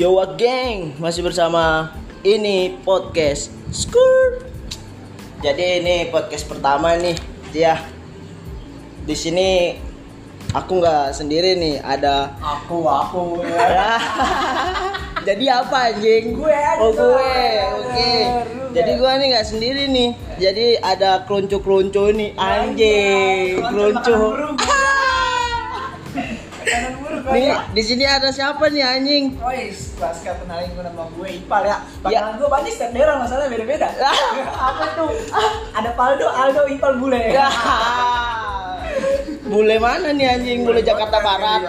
Yo what gang, masih bersama ini podcast Skur. Jadi ini podcast pertama nih, ya. Di sini aku nggak sendiri nih, ada Aku, aku ya. Jadi apa anjing? Gue Oh gue, oke. Lu Jadi gue nih nggak sendiri nih. Jadi ada keluncu-keluncu nih, anjing, buruk Nih di sini ada siapa nih anjing? Wais, Laska kenalin gue nama gue Ipal ya. Panggilan gue banyak setiap daerah masalahnya beda-beda. Apa tuh? Ada Paldo, Aldo, Ipal, Bule. Ya. Bule mana nih anjing? Bule Jakarta Barat.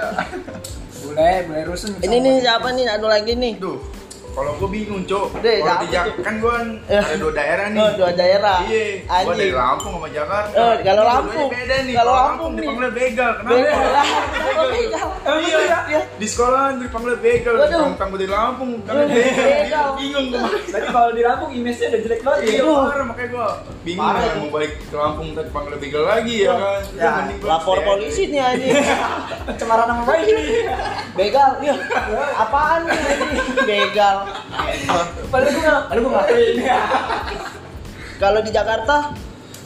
Bule, Bule rusun. Ini nih siapa nih? Anu lagi nih. Duh, kalau gue bingung, Cok. Deh, Kalau di Jak tuh? kan gue Eh. ada dua daerah nih. Oh, dua daerah. Iya, gue dari Lampung sama Jakarta. Eh, kalau Lampung. beda nih. Kalau Lampung Lampung nih. dipanggil begal. Kenapa? Begal. Iya, betul ya? di sekolah dipanggil begal. Gue dari Lampung, Waduh, begal. Bingung gue. Berarti kalau di Lampung image-nya udah jelek banget. Iya, ya. parah makanya gue bingung ya, mau balik ke Lampung tapi panggil begal lagi ya kan. Ya, Lapor polisi nih anjing. Pencemaran nama baik nih. Begal. Ya. Apaan nih anjing? Begal. Padahal gue nggak, padahal gue ngapain. Kalau di Jakarta.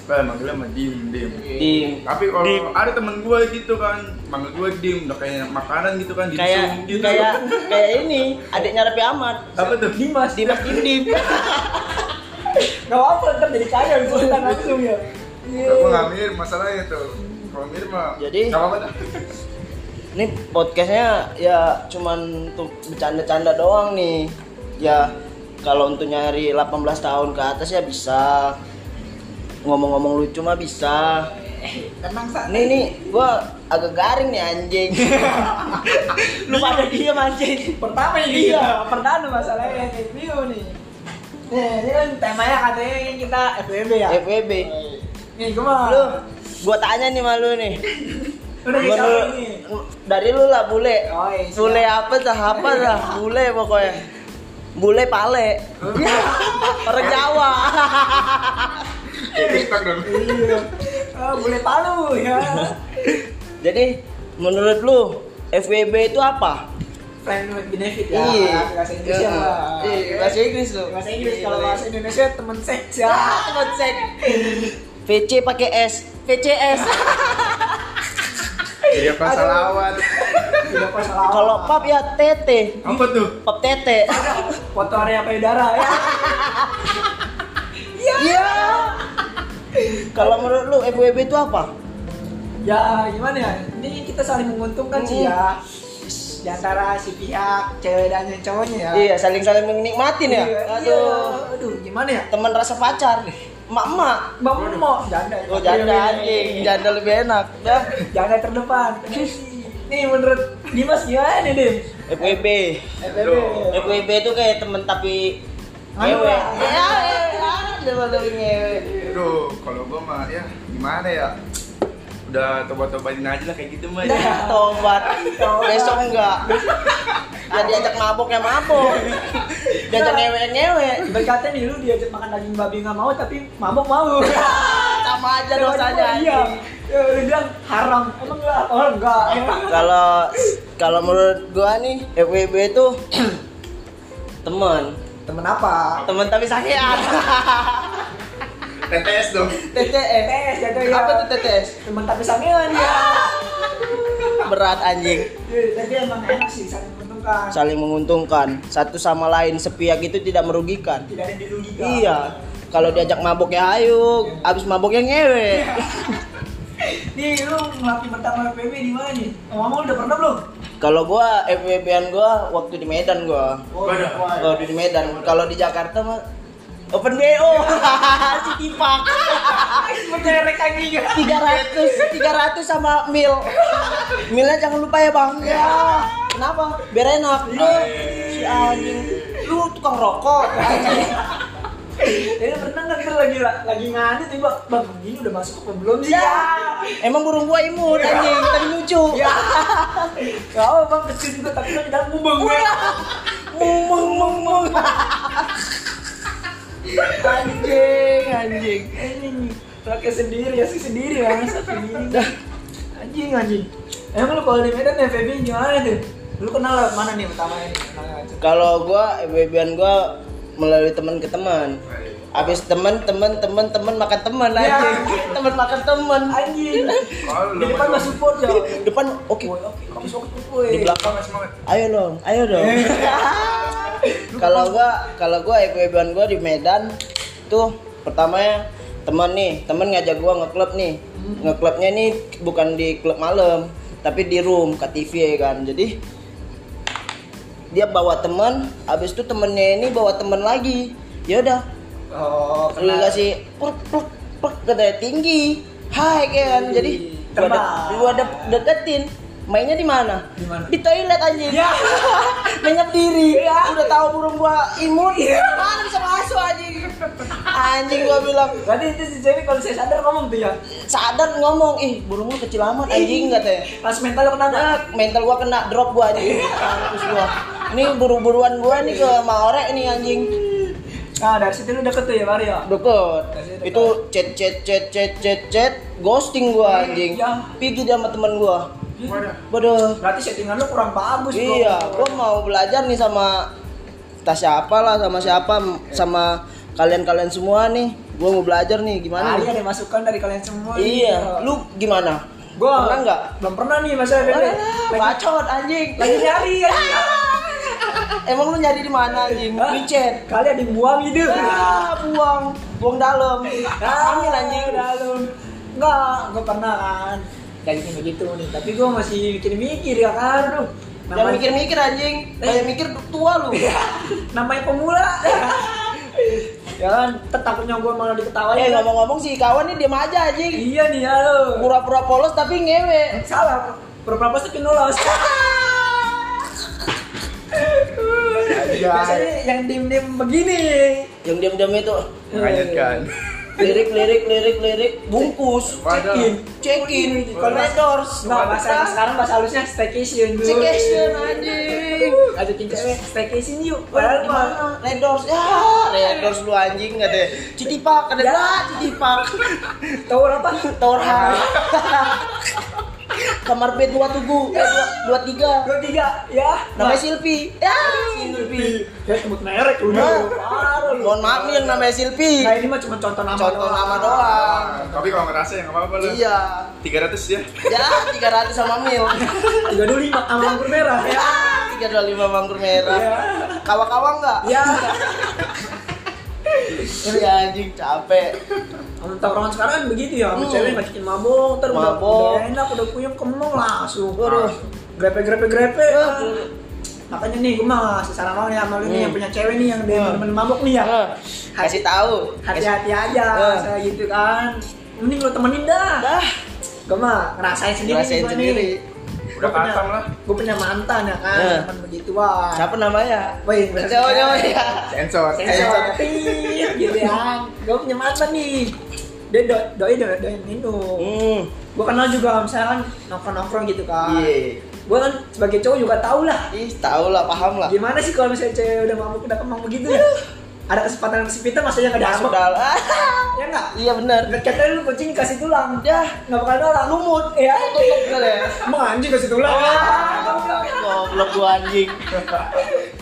Eh, manggilnya mah diem, diem. di Tapi kalau Dim. ada temen gue gitu kan, manggil gue diem, udah kayak makanan gitu kan, kayak gitu. kayak kayak ini adiknya Raffi Ahmad. apa tuh? Dimas, Dimas Indim. Gak apa-apa, ntar jadi kaya bisa langsung ya. Iya. Gue nggak mirip masalahnya tuh. Kalau mirip mah, Jadi- nggak apa-apa dah. Ini podcastnya ya cuman untuk bercanda-canda doang nih. Ya kalau untuk nyari 18 tahun ke atas ya bisa. Ngomong-ngomong lucu mah bisa. Tenang sa. Nih nih, gua agak garing nih anjing. Lu pada dia anjing. Pertama ini iya. pertama masalahnya review nih. Nih, ini kan temanya katanya kita FWB ya. FWB. Nih, gue mah. Lu gua tanya nih malu nih. udah dari lu lah bule. Oh, iya, bule apa dah apa dah bule pokoknya. Bule pale. Orang Jawa. Iya. Oh, boleh palu ya. Jadi menurut lu FWB itu apa? Friend with benefit ya. Iya. Bahasa Inggris ya. Iya, bahasa Inggris lu. Bahasa Inggris kalau bahasa Indonesia teman seks ya. teman seks. VC pakai S, VCS. Iya pas Aduh. salawat. Tidak. Kalau pap ya TT, Apa tuh? pap TT. foto area payudara ya. Iya. Kalau menurut lu FWB itu apa? Ya gimana ya? Ini kita saling menguntungkan sih ya. Di antara si pihak cewek dan yang cowoknya ya. Iya, saling-saling menikmatin ya. Iya, Aduh. iya. Aduh, gimana ya? Teman rasa pacar. Emak-emak. Mau janda. Oh janda anjing, janda lebih enak. Ya. Janda terdepan. Nih menurut Dimas gimana Dim? FWB. FWB itu kayak temen tapi Anu ngewe. lah. Ya, ya, ya, temen tapi ngewe. Aduh, kalau gue mah ya gimana ya? Udah tobat-tobatin aja lah kayak gitu mah. Ya. Tobat. Besok enggak. Ya diajak mabok ya mabok. Diajak ngewe ya ngewe. Berkata nih lu diajak makan daging babi nggak mau tapi mabok mau. Sama aja dosanya. Iya. Ya, lu bilang haram. Emang enggak? Oh enggak. Kalau kalau menurut gua nih FWB itu teman, Temen apa? teman tapi sakian. TTS dong. TTS jaga ya. Apa tuh TTS? Temen tapi sangean ya. Berat anjing. Iya, Tapi emang enak sih saling menguntungkan. Saling menguntungkan. Satu sama lain sepihak itu tidak merugikan. Tidak ada yang dirugikan. Iya. Kalau diajak mabok ya ayo, abis mabok ya ngewe. Nih lu ngelatih pertama PB di mana nih? Ngomong udah pernah belum? Kalau gua FWB-an gua waktu di Medan gua. Oh, Waduh. Kalau di Medan, kalau di Jakarta mah Open BO. si Tipak. Menderek anjing. 300 300 sama mil. Milnya jangan lupa ya, Bang. Ya. Kenapa? Biar enak. Lu si anjing. Lu tukang rokok. Ini pernah nggak kita lagi lagi nganu tiba bang ini udah masuk apa belum sih? Ya. Emang burung gua imut anjing, tadi lucu. Ya. Apa bang kecil juga tapi kan dalam mubeng mung mung. Anjing, anjing. Anjing. Pakai sendiri ya sih sendiri ya sendiri. Anjing anjing. Emang lu kalau di Medan FVB gimana tuh? Lu kenal mana nih pertama ini? Kalau gua FWB-an gua melalui teman ke teman. Habis teman, teman, teman, teman makan teman Ya. anjing. Teman makan teman. Anjing. Kalau Di depan gak support ya. Depan oke. Woi, oke, oke. Di belakang ayo dong, ayo dong. Kalau gua kalau gua FWB-an gua di Medan tuh pertamanya teman nih, teman ngajak gua ngeklub nih. Ngeklubnya nih bukan di klub malam, tapi di room KTV ya kan. Jadi dia bawa teman, habis itu temennya ini bawa teman lagi. Ya udah, Oh, lu kasih pluk pluk pluk katanya tinggi. Hai kan. Jadi gua, Terbang. de- gua de- deketin. Mainnya di mana? Di mana? Di toilet anjing. Ya. Menyap diri. Ya. Udah tahu burung gua imun. Ya. Mana bisa masuk anjing. Anjing gua bilang, Berarti itu si Jamie kalau saya sadar ngomong tuh ya. sadar ngomong, ih burung lu kecil amat anjing katanya. Pas mental lu kena? Nah, mental gua kena drop gua anjing. Kampus gua. Ini buru-buruan gua nih ke Maore nih anjing. Nah, dari situ lu deket tuh ya, Mario. Deket. Kasih dekat. Itu chat chat chat chat chat chat ghosting gua anjing. Ya. Pergi sama temen gua. Waduh. Bodoh. Berarti settingan lu kurang bagus, Bro. Iya, gua mau belajar nih sama tas siapa lah sama siapa sama kalian-kalian semua nih. Gua mau belajar nih gimana Kali nih? ada masukan dari kalian semua. Iya, lu gimana? Gua pernah nggak? Belum pernah nih Mas Bebe. Alah, Lagi, bacot anjing. lagi nyari ya. Emang lu nyari di mana anjing? Micet. Kali ada buang gitu. Ah, buang, buang dalam. Ambil anjing. Dalam. Enggak, gua pernah kan. Kayak gini begitu nih, tapi gua masih mikir-mikir ya kan, aduh. Jangan mikir-mikir anjing. Banyak mikir tua lu. namanya pemula. ya kan, takutnya gua malah diketawain. Eh ngomong-ngomong sih kawan nih diam aja anjing. Iya nih, halo. Pura-pura polos tapi ngewe. Salah, pura-pura tapi lolos. Biasanya yang diem-diem begini. Yang diam-diam itu Mengagetkan. Lirik lirik lirik lirik bungkus check in check in Kalau endorse Nggak, bahasa sekarang bahasa halusnya staycation dulu. staycation anjing Ajakin cewek staycation yuk. Padahal mah mana? Redors ya, Redors lu anjing katanya. Citipak, ada Ya. ya. Citipak. tower apa? Tower. Kamar bed dua tugu, eh dua, dua tiga. Dua tiga, ya. Namanya Silvi. Ya, Silvi. Ya sebut merek udah. Nah, mohon maaf nih yang namanya Silvi. Nah ini mah cuma contoh nama. Contoh doang. nama doang. Tapi kalau ngerasa ya nggak apa-apa lu. Iya. 300 ya. Ya, 300 sama mil. Tiga dulu lima sama anggur merah. Ya, 325 manggur merah. Ya. Kawa-kawa enggak? Ya. Ya anjing capek. Tawuran sekarang kan begitu ya, Hmm. cewek ngajakin mabok, ntar udah, Mabok. udah enak, udah puyeng kemong langsung. Waduh. Grepe-grepe-grepe. Ya. Makanya nih, gue mah secara mau nih sama lu nih Hmm. yang punya cewek nih yang dia Hmm. temen mabok nih ya. Eh, Kasih tahu. Hati-hati aja, Hmm. saya gitu kan. Mending lu temenin dah. Dah, Gue mah ngerasain sendiri sendiri. Udah Gua punya- lah. Gue punya mantan ya kan, Eh. temen begituan. Siapa namanya? Wih, kan? cowok ya. Sensor. Sensor Tit, gitu ya. Gue punya mantan nih. Dia do doi do doyan minum. Hmm. Gue kenal juga misalkan nongkrong-nongkrong gitu kan. Iya. Gue kan sebagai cowok juga tau lah. Ih, tahu lah, paham lah. Gimana sih kalau misalnya cewek udah mabuk udah kemang begitu ya? Ada kesempatan kesempitan masanya nggak Masuk ada dalam. Ya nggak? Iya benar. Katanya lu kucing kasih tulang. Ya, Nggak bakal nolak. lumut. Ya. Tutup kali ya. Emang anjing kasih tulang. Goblok gua anjing.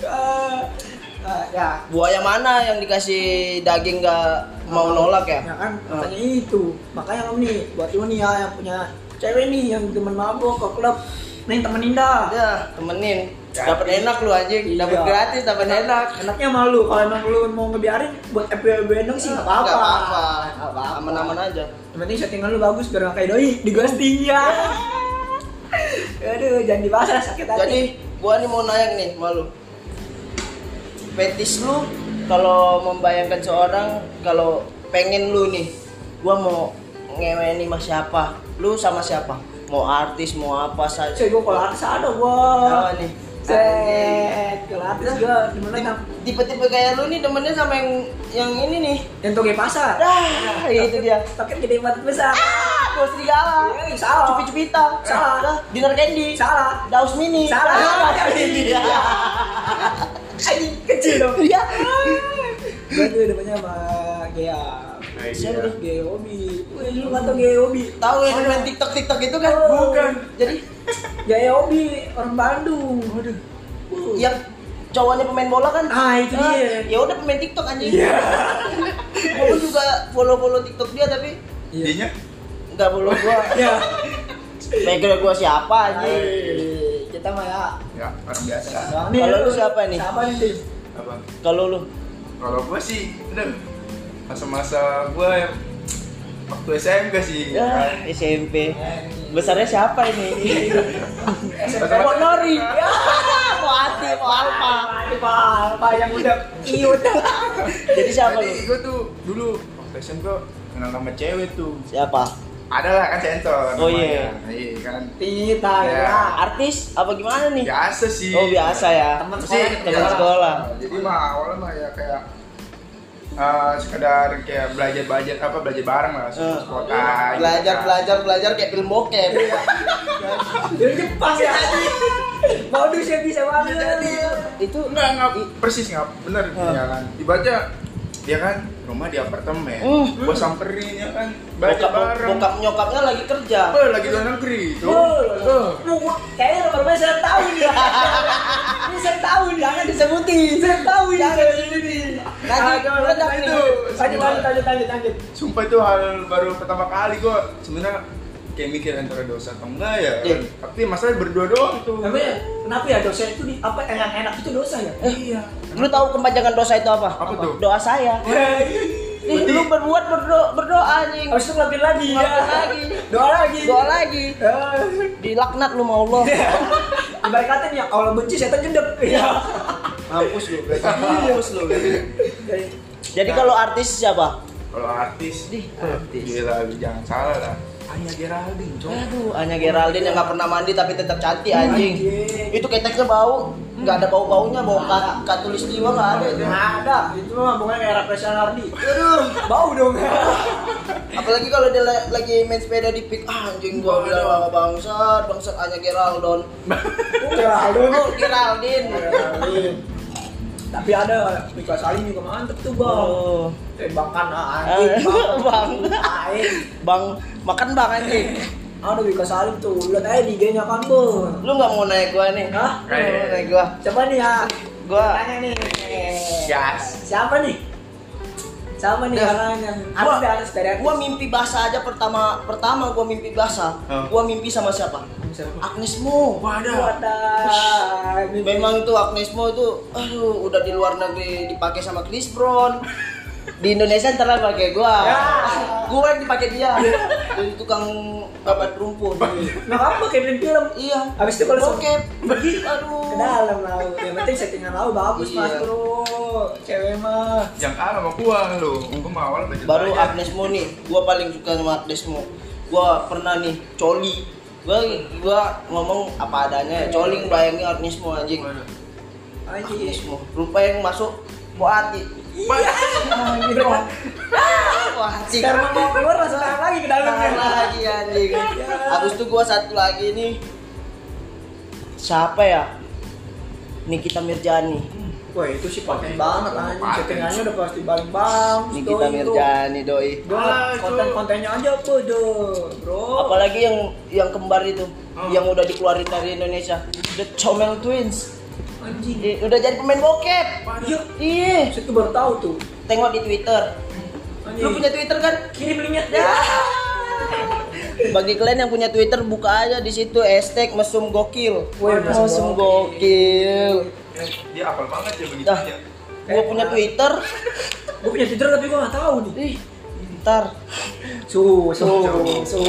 Ah, ah, ya. Buaya mana yang dikasih daging gak mau nolak ya? Ya kan, makanya itu. Makanya kamu nih, buat lu nih ya yang punya cewek nih yang demen mabok ke klub, nih temenin dah. Ya, temenin. Dapat enak lu anjing, dapat Iya. gratis, dapat enak. Enaknya malu kalau emang lu mau ngebiarin buat FWB dong sih nggak apa-apa. Nggak apa-apa. Aman-aman aja. Yang penting settingan lu bagus biar nggak kayak doi di ghosting ya. Aduh, jangan dibahas lah, sakit hati. Jadi, gua nih mau nanya nih, malu. Fetis lu kalau membayangkan seorang kalau pengen lu nih, gua mau ngewe nih sama siapa? Lu sama siapa? Mau artis, mau apa saja. Cuy, gua kalau artis ada gua. Apa nih? Set, yang Tipe-tipe kayak lu nih demennya sama yang yang ini nih. yang toge pasar. Dah, itu dia. Paket gede banget besar. Ah, serigala. Eh, salah. Cupi-cupita. Salah. Dinner candy. Salah. Daus mini. Salah. Ah, iya. Anjing kecil dong. Iya. Gue tuh depannya sama Gea. Iya. Siapa tuh? Geobi. Wih, lu nggak tau Geobi? Tahu yang main TikTok TikTok itu kan? Bukan. Jadi Geobi orang Bandung. Waduh. yang cowoknya pemain bola kan? Ah, itu dia. Ya udah pemain TikTok anjing. Iya. Gua juga follow-follow TikTok dia tapi Iya. Dinya nggak follow gua. Ya. Background gua siapa anjing? Kita mah ya. ya orang biasa. Kalau lu siapa nih? Siapa nih? Apa? Kalau lu Kalau gua sih, udah masa-masa gua yang waktu SMP sih. ya SMP. Besarnya siapa ini? SMP Mau Nori. Ya, mau hati, mau alpa. Pak, Pak yang udah iut. Jadi siapa lu? Gua tuh dulu waktu SMP kenal nama cewek tuh. Siapa? Ada lah kan sensor. Oh, namanya. Iya kan. Tita Ya. ya. Artis apa gimana nih? Biasa sih. Oh biasa ya. Teman sekolah, teman ya. sekolah. Jadi mah awalnya mah ya kayak eh, sekedar kayak belajar belajar apa belajar bareng lah Eh, sekolah gitu Belajar, kan. belajar, belajar kayak film bokep. Jadi Jepang ya. Modusnya bisa banget. Itu enggak enggak persis enggak bener Ah. ya kan ibaratnya dia kan rumah di apartemen Hmm. gua samperin ya kan baca bokap, bareng bokap nyokapnya lagi kerja. Oh, lagi luar negeri tuh Oh, Tuh. lu kayaknya nomor gue saya tahu nih. Ini saya tahu nih. Jangan disebutin. Saya tahu ini. Jangan disebutin. Ah. Lanjut, lanjut, lanjut, lanjut, lanjut. sumpah itu hal baru pertama kali gua sebenarnya kayak mikir antara dosa atau enggak ya Iya. tapi masalah berdua doang tuh Namanya kenapa ya dosa itu di apa yang enak itu dosa ya? Eh, Lu tahu kepanjangan dosa itu apa? Apa tuh? Doa saya. Nih, lu berbuat berdoa, berdoa anjing. Habis itu ngelakuin lagi ya. Ngelakuin lagi. Doa lagi. Doa lagi. Eh, Dilaknat lu sama Allah. Ibarat kata nih, Allah benci setan jendek. Iya. Mampus lu. Mampus lu. Jadi kalau artis siapa? kalau artis Di artis. gila jangan salah lah Anya Geraldine cowok Aduh, Anya Geraldine yang nggak pernah mandi tapi tetap cantik anjing. Anjing. Itu keteknya bau, nggak ada bau baunya, bau kat, katulistiwa nggak ada. Nggak ada, itu mah pokoknya kayak Rafael Nardi. Aduh, Bau dong. apalagi kalau dia la- lagi main sepeda di pik, ah, anjing gua bilang sama bangsat, bangsat Anya Geraldine. Geraldo. Oh, Geraldine. Tapi ada Mika Salim juga mantep tuh bang. Oh, Tembakan ah, anjing Bang. Aing. bang, makan bang anjing. Aduh Mika Salim tuh, lihat aja di IG-nya kan bang. Lu nggak mau naik gua nih? Hah? Lu nggak mau naik gua? Siapa nih ya? Gua Tanya nih. Gas. Siapa nih? Siapa nih Dah. orangnya? Gua, gua mimpi basah aja pertama pertama gua mimpi basah. Hah? Gua mimpi sama siapa? Siapa? Agnes Mo. Wadah. Wadah. Memang tuh Agnes Mo itu aduh udah di luar negeri dipakai sama Chris Brown. Di Indonesia ntar lah pakai gua. Ya. Gua yang dipakai dia. Jadi tukang babat rumput. Nggak apa kayak film film. iya. Habis itu kalau bokep. Begitu aduh. ke dalam lau. Yang penting settingan lau bagus Iya. mas bro. Cewek mah. Jangan kalah sama gua lu. Gua mah awal Baru. Agnes Mo nih. Gua paling suka sama Agnes Mo. Gua pernah nih coli. Gua gua ngomong apa adanya. Coli bayangin Agnes Mo anjing. Agnes Mo. Rupa yang masuk Boati. Anjing. Wah, anjing. Karena mau keluar tahan lagi ke dalam Tahan lagi anjing. Habis itu gua satu lagi nih. Siapa ya? Nikita Mirjani. Wah itu sih paten banget anjing. Paten. Settingannya udah pasti paling bang. Nikita Mirjani doi. Ah, konten-kontennya aja apa tuh, bro? Apalagi yang yang kembar itu, Oh. yang udah dikeluarin dari Indonesia. The Chomel Twins. Anjing. Eh, udah jadi pemain bokep. Iya. Iya. Saya tuh baru tahu tuh. Tengok di Twitter. Anjing. Lu punya Twitter kan? kirim linknya. Ya. Bagi kalian yang punya Twitter buka aja di situ hashtag mesum gokil. Wih, mesum mesum gokil. Eh, Dia apal banget ya begitu Dah. ya. Gua punya Twitter. Gue punya Twitter tapi gue nggak tahu nih. Ih, ntar. Su, su, Su.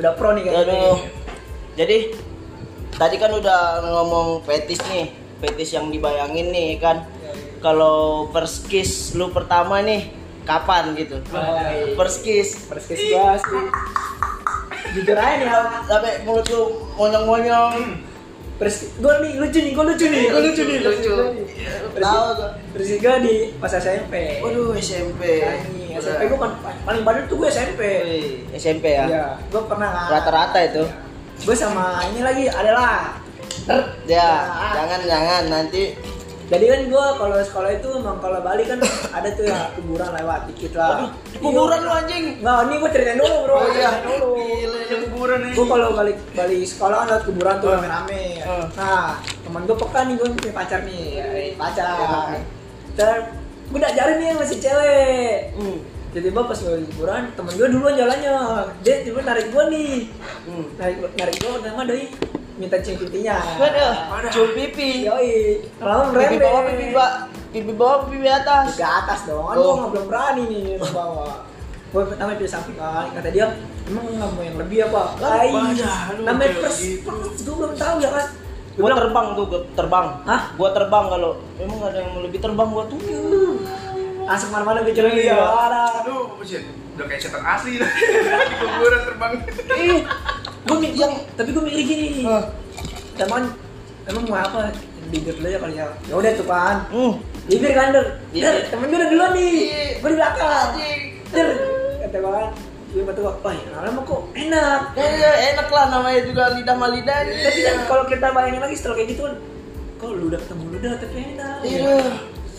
Udah pro nih kayaknya. Jadi tadi kan udah ngomong fetis nih, fetis yang dibayangin nih kan. Kalau first kiss lu pertama nih kapan gitu? First kiss. Perskes gua sih. Jujur aja nih. Sampai mulut lu monyong-monyong. Perskes gue nih lucu nih, gue lucu nih, gue lucu nih, Lucu. Tahu. Perskes gue di pas SMP. Waduh SMP. Anjing, SMP gue paling bandel tuh gue SMP. SMP ya. Iya, gue pernah nggak. Rata-rata itu. Gue sama ini lagi adalah Ya, jangan jangan nanti Jadi kan gua kalau sekolah itu emang kalau Bali kan ada tuh ya kuburan lewat dikit lah. Kuburan lu anjing. Nggak, ini gua ceritain dulu bro. Oh iya. Ceritain dulu. Gila, kuburan. Gua kalau balik balik sekolah kan lewat kuburan tuh rame-rame. Hmm. Nah, teman gua peka nih gua punya pacar nih, eh, pacar. Hmm. Ter, gua udah jalan nih yang masih cewek. Hmm. Tiba-tiba pas lagi kuburan, temen gua duluan jalannya. Dia tiba narik gua nih. Hmm. Narik narik gua pertama doi minta cium pipinya. Waduh, cium pipi. Yoi, kalau Pipi merembet. bawah, pipi bawah, pipi bawah, pipi atas. ke atas dong, kan Oh. gua nggak belum berani nih ke bawah. Gue pertama di samping kan, kata dia, emang nggak mau yang lebih apa? Ay, banyak, lu namanya pers, gitu. gue belum tahu ya kan. Bilang, terbang tuh, gua terbang. Hah? Gua terbang kalau emang ada yang lebih terbang gua tuh. Langsung mana-mana gue jalan Iya. ya. Ada. Aduh, buset. Udah kayak setan asli dah. Di kuburan terbang. Ih, Gue mikir, Yang- tapi gue mikir gini, Hah. teman, emang mau apa? Bibir dulu ya kali ya. Ya udah tuh kan. Hmm. Bibir kan, Der. Iya. Der, temen gue udah duluan nih. Iya. Gue di belakang. Der, kata gue kan. Gue kata gue, wah, lama kok enak. Ya, enak lah namanya juga lidah sama lidah. tapi kan kalau kita bayangin lagi setelah kayak gitu kan kok lu udah ketemu lu udah tapi enak Iya.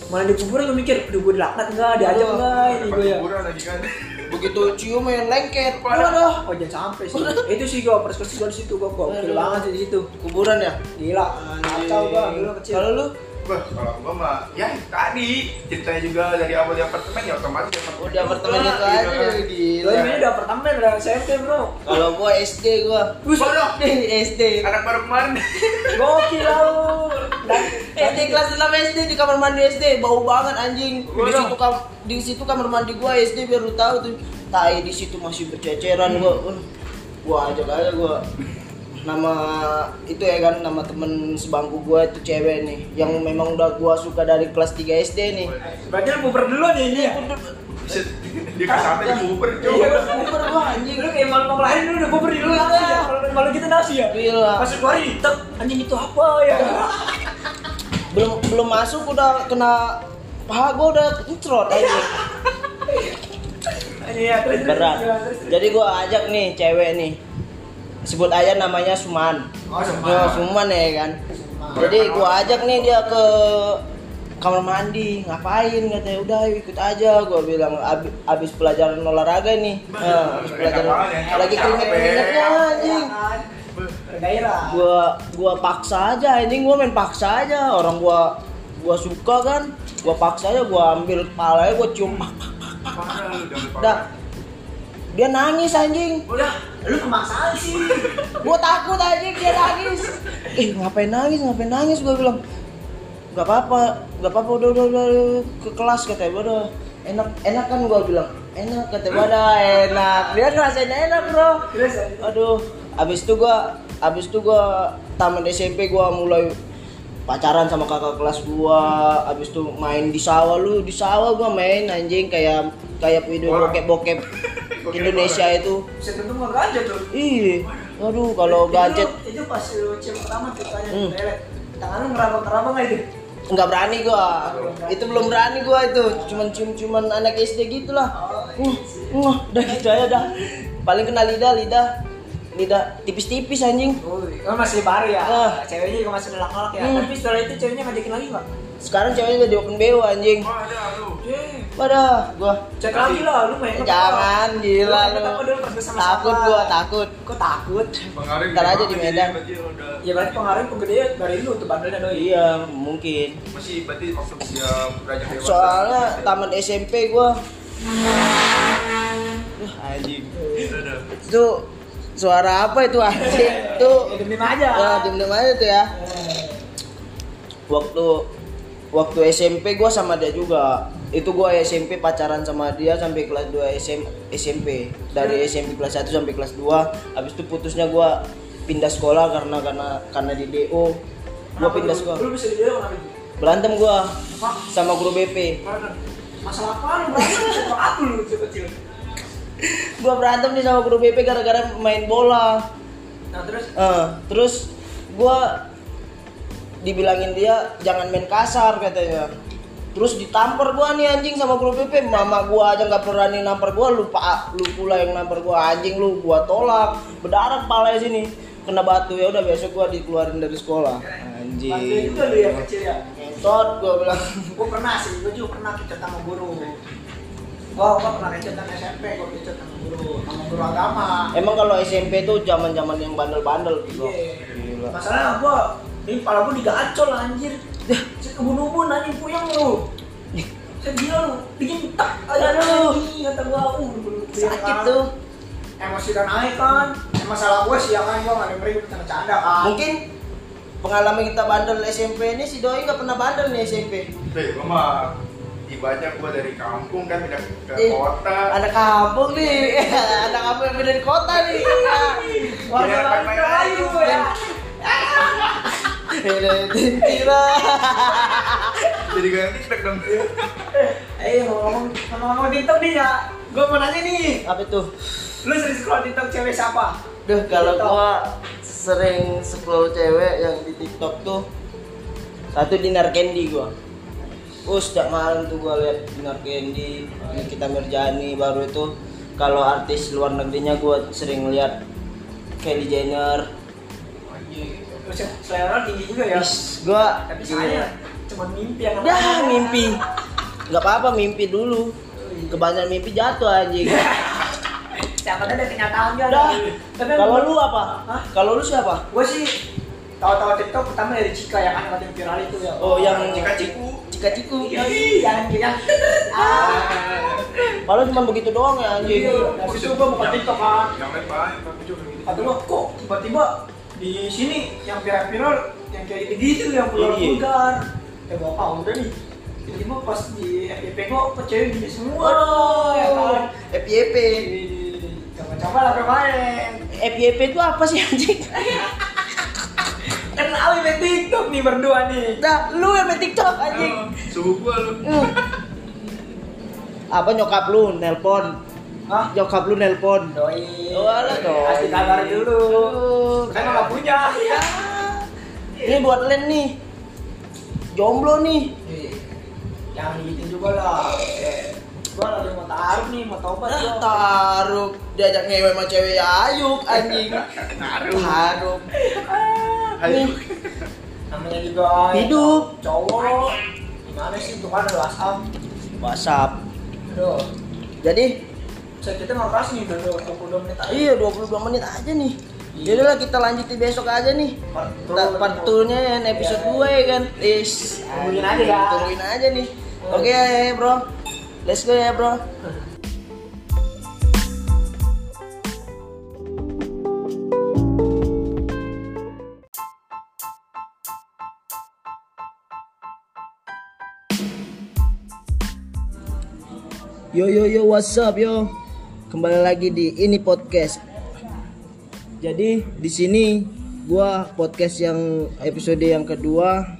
Malah di kuburan gue mikir aduh gue dilaknat enggak diajak enggak ini gue ya kuburan lagi kan. Begitu cium yang lengket. Waduh. Waduh. oh jangan sampai sih itu sih gue perspektif gue di situ gue kok banget sih di situ Kuburan ya? gila kacau gue dulu kecil Kalau lu Wah, kalau gua mah ya tadi ceritanya juga dari awal di apartemen ya otomatis di apartemen. udah apartemen itu gitu aja kan. gue gila. ini udah pertama udah SMP bro Kalau gua SD gua. Waduh. SD. Anak baru kemarin. gokil lu SD kelas 6 SD di kamar mandi SD bau banget anjing. Di situ kam di situ kamar mandi gua SD biar lu tahu tuh. Tai di situ masih berceceran gua. Gua ajak aja gua nama itu ya kan nama temen sebangku gua itu cewek nih yang memang udah gua suka dari kelas 3 SD nih. berarti lu puber duluan ya ini ya Buset. Dia ke sampai di kuburan Iya. Super gua anjing. lu kayak malu mau lahirin lu udah puber Iya. ya kalau malu kita nasi ya Gila. pas keluarin tek anjing itu apa ya Belum belum masuk udah kena paha gua udah kencrot anjing. Iya, terus, terus, berat jadi gua ajak nih cewek nih sebut aja namanya Suman. Oh, Suman. Ya, Suman ya kan. Jadi gua ajak nih dia ke kamar mandi. Ngapain? Katanya udah ayo ikut aja. Gua bilang "Abi- abis pelajaran olahraga nih. Nah, abis pelajaran ya, lagi keringet keringetnya anjing. Bergairah. gua gua paksa aja anjing. Gua main paksa aja. Orang gua gua suka kan. Gua paksa aja gua ambil kepalanya gua cium. Pak, pak, pak, Parah lu, jangan lupa. Dah. Dia nangis anjing. Udah, lu kemaksaan sih. gua takut anjing dia nangis. Eh ngapain nangis ngapain nangis gua bilang. Nggak apa-apa nggak apa-apa udah udah udah ke kelas katanya gua udah enak enak kan gua bilang. Enak katanya gua udah enak. Dia ngerasain enak bro. Aduh abis itu gua abis itu gua taman SMP gua mulai pacaran sama kakak kelas gua. Abis itu main di sawah lu di sawah gua main anjing. Kayak kayak video Orang. bokep bokep Bokep Indonesia itu bisa tentu nggak gajah tuh. ih aduh kalau Itu- gadget Itu pas lu cium pertama tuh tanya Hmm. Tangan lu ngerabang-ngerabang nggak itu? nggak berani gua itu belum berani gua itu cuman cium ciuman anak SD gitulah uh, uh, udah gitu aja dah paling kena lidah lidah lidah tipis-tipis anjing Oh, masih baru ya. Ah. Ceweknya juga masih nolak-nolak ya. Hmm. Tapi setelah itu ceweknya ngajakin lagi nggak? Sekarang ceweknya udah di open BO anjing Wah, ada lu. Eh, wadah gua cek lagi lah, lu main apa? jangan gila lu apa pas bersama takut siapa? gua takut Kok takut? Pengaruh Ntar aja di Medan. Ya berarti pengaruh penggede dari lu tuh bandelnya doi. iya mungkin masih berarti waktu usia beranjak dewasa. soalnya taman SMP gua Wah, anjing udah. itu suara apa itu anjing tuh Ya demi aja. ya diem aja tuh ya waktu waktu SMP gua sama dia juga itu gua SMP pacaran sama dia sampai kelas 2 SM, SMP dari SMP kelas 1 sampai kelas 2 habis itu putusnya gua pindah sekolah karena karena karena di DO gua pindah sekolah Lu bisa di kenapa itu? berantem gua Apa? sama guru BP? Masalah apa lu? Berantem sama aku lu kecil-kecil. gua berantem nih sama guru BP gara-gara main bola Nah terus Eh, terus gua dibilangin dia jangan main kasar katanya terus ditampar gua nih anjing sama guru BP mama gua aja nggak berani nampar gua lupa lu pula yang nampar gua anjing lu gua tolak berdarah kepala sini kena batu ya udah besok gua dikeluarin dari sekolah anjing itu lu yang kecil ya. Tot gua bilang. Gue pernah sih, gue juga pernah kecut sama guru. Gua gua pernah kecut sama SMP, gue kecut sama guru, sama guru agama. Emang kalau SMP tuh zaman-zaman yang bandel-bandel gitu. Iya. Gila. Masalahnya gua ini kepala gua digacol anjir. Saya kebun-ubun anjing puyeng lu. Saya gila lu, bikin tak aja Aduh. anjing kata gua. Uh, Sakit kan. tuh. Emosi udah naik kan. Ya, masalah gua sih ya kan gua enggak dengerin bercanda kan. Mungkin pengalaman kita bandel SMP ini si Doi nggak pernah bandel nih SMP. Deh, gua mah ibadahnya gua dari kampung kan pindah ke Eh, kota. Anak kampung nih, anak kampung yang beda di kota nih. Main-main Melayu aja. Tira. Jadi gak TikTok dong. Eh, ngomong ngomong TikTok nih ya. Gua mau nanya nih, Apa tuh? lu sering scroll TikTok cewek siapa? Duh, kalau gua sering scroll cewek yang di TikTok tuh satu Dinar Candy gua. Uh, sejak malam tuh gua lihat Dinar Candy, kita Mirjani baru itu kalau artis luar negerinya gua sering lihat Kylie Jenner. Ya, selera tinggi juga ya. Is, gua Tapi saya cuma mimpi yang Dah mimpi. Nggak apa-apa mimpi dulu. Kebanyakan mimpi jatuh anjing. Siapa tahu ada kenyataan kan? Dah. Tapi Kalau lu apa? Hah? Kalau lu siapa? Gue sih tahu-tahu TikTok pertama dari Cika ya kan yang viral itu ya. Oh, yang Cika Ciku. Cika Ciku. Iya, yang yang ah. Kalau cuma begitu doang ya anjing. Iya, itu gue buka Yang- TikTok kan. Yang lain banyak tapi juga gue kok tiba-tiba di sini yang viral-viral yang kayak gitu yang Iya. vulgar-vulgar. Ya apa udah nih. Tiba-tiba pas di FYP kok cewek gini semua. Ya kan. FYP. Coba-coba lah kemarin. FYP itu apa sih anjing? Kenal main TikTok nih berdua nih. Nah, lu yang main TikTok anjing. Oh, Suhu gua lu. Uh. Apa nyokap lu nelpon? Hah? Nyokap lu nelpon. Doi. Oh, alah, doi. Kasih kabar dulu. Aduh. Kan nggak punya. Ya. Ini buat Len nih. Jomblo nih. Jangan gitu juga lah. Eh, Gua lagi mau taruh nih, mau tobat Ah, gua. taruh diajak ngewe sama cewek ya ayuk anjing. Taruh. Taruh. Ayo. Namanya juga Hidup. cowok. Gimana sih tuh kan ada WhatsApp. WhatsApp. Aduh. Jadi Saya kita ngobrol nih udah 22 menit aja. iya 22 menit aja nih. Yaudah lah kita lanjutin besok aja nih. Part 2-nya yang episode 2 ya kan. Is. Tungguin aja ya. Tungguin aja nih. Oke ya, Bro. Let's go ya, Bro. Yo yo yo what's up yo Kembali lagi di ini podcast. Jadi di sini gua podcast yang episode yang kedua.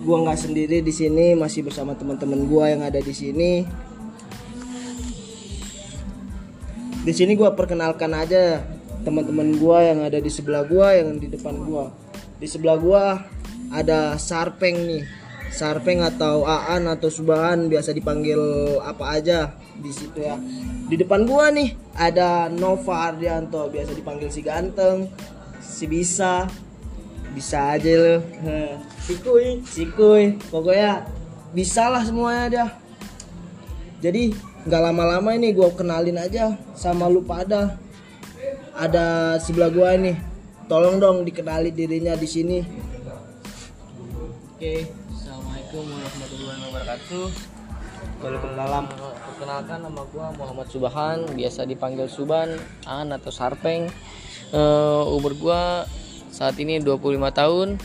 Gua nggak sendiri di sini masih bersama teman-teman gua yang ada di sini. Di sini gua perkenalkan aja teman-teman gua yang ada di sebelah gua yang di depan gua. Di sebelah gua ada Sarpeng nih Sarpeng atau Aan atau Subahan biasa dipanggil apa aja di situ ya. Di depan gua nih ada Nova Ardianto biasa dipanggil si ganteng, si bisa, bisa aja lo. Si kuy, si kuy. Pokoknya bisa lah semuanya dia. Jadi nggak lama-lama ini gua kenalin aja sama lu pada. Ada sebelah gua nih. Tolong dong dikenali dirinya di sini. Oke, assalamualaikum warahmatullahi wabarakatuh. Waalaikumsalam. Perkenalkan nama gua Muhammad Subahan, biasa dipanggil Suban, An atau Sarpeng. Eh, umur gua saat ini 25 tahun.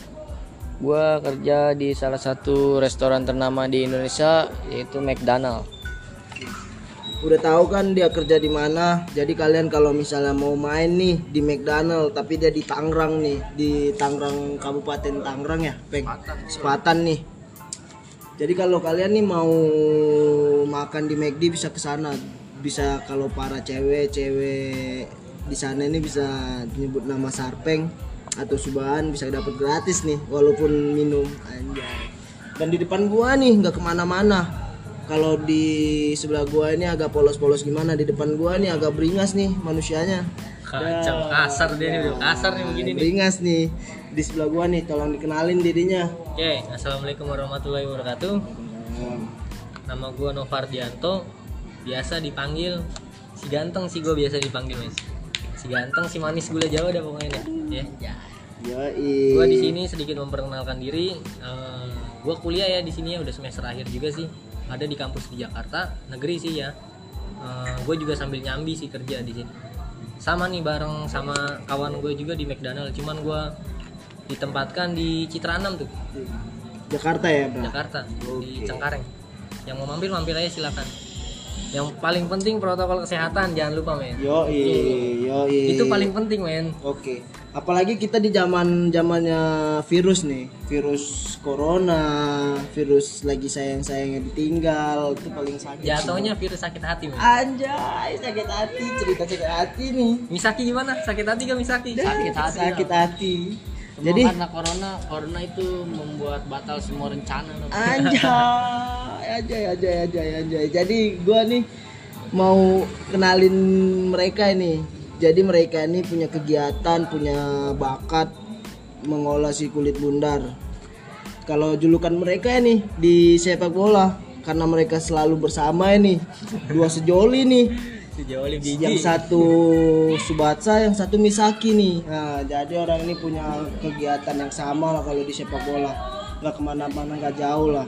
Gua kerja di salah satu restoran ternama di Indonesia yaitu McDonald. udah tahu kan dia kerja di mana jadi kalian kalau misalnya mau main nih di McDonald tapi dia di Tangerang nih di Tangerang Kabupaten Tangerang ya Peng Sepatan nih jadi kalau kalian nih mau makan di McD bisa ke sana. Bisa kalau para cewek-cewek di sana ini bisa nyebut nama Sarpeng atau Subahan bisa dapat gratis nih walaupun minum anjay. Dan di depan gua nih nggak ke mana-mana. Kalau di sebelah gua ini agak polos-polos gimana? Di depan gua nih agak beringas nih manusianya. Kacau kasar dia nih, kasar nih begini nih. beringas nih. Di sebelah gua nih, tolong dikenalin dirinya. Oke, assalamualaikum warahmatullahi wabarakatuh. Nama gua Novardianto, biasa dipanggil si ganteng sih gua biasa dipanggil mas. Si ganteng, si manis gula Jawa dah pokoknya dah. Ya. Yoi. Gua di sini sedikit memperkenalkan diri. Eh, gua kuliah ya di sini ya udah semester akhir juga sih. Ada di kampus di Jakarta, negeri sih ya. gue juga sambil nyambi sih kerja di sini. Sama nih bareng sama kawan gue juga di McDonald, cuman gua ditempatkan di Citra 6 tuh. Jakarta ya, Bro? Jakarta di Oke. Cengkareng. Yang mau mampir mampir aja silakan. Yang paling penting protokol kesehatan jangan lupa men. Yoi, yoi. Itu paling penting men. Oke. Apalagi kita di zaman zamannya virus nih, virus corona, virus lagi sayang-sayangnya ditinggal, itu paling sakit. Jatuhnya virus sakit hati men. Anjay, sakit hati, cerita sakit hati nih. Misaki gimana? Sakit hati gak Misaki? Sakit hati. Sakit hati. Semua Jadi karena corona, corona itu membuat batal semua rencana. Anjay, anjay, anjay, anjay, anjay. Jadi gua nih mau kenalin mereka ini. Jadi mereka ini punya kegiatan, punya bakat mengolah si kulit bundar. Kalau julukan mereka ini di sepak bola karena mereka selalu bersama ini dua sejoli nih Sejauh lebih yang satu Subatsa, yang satu Misaki nih. Nah, jadi orang ini punya kegiatan yang sama lah kalau di sepak bola. Nggak ke mana-mana, nggak jauh lah.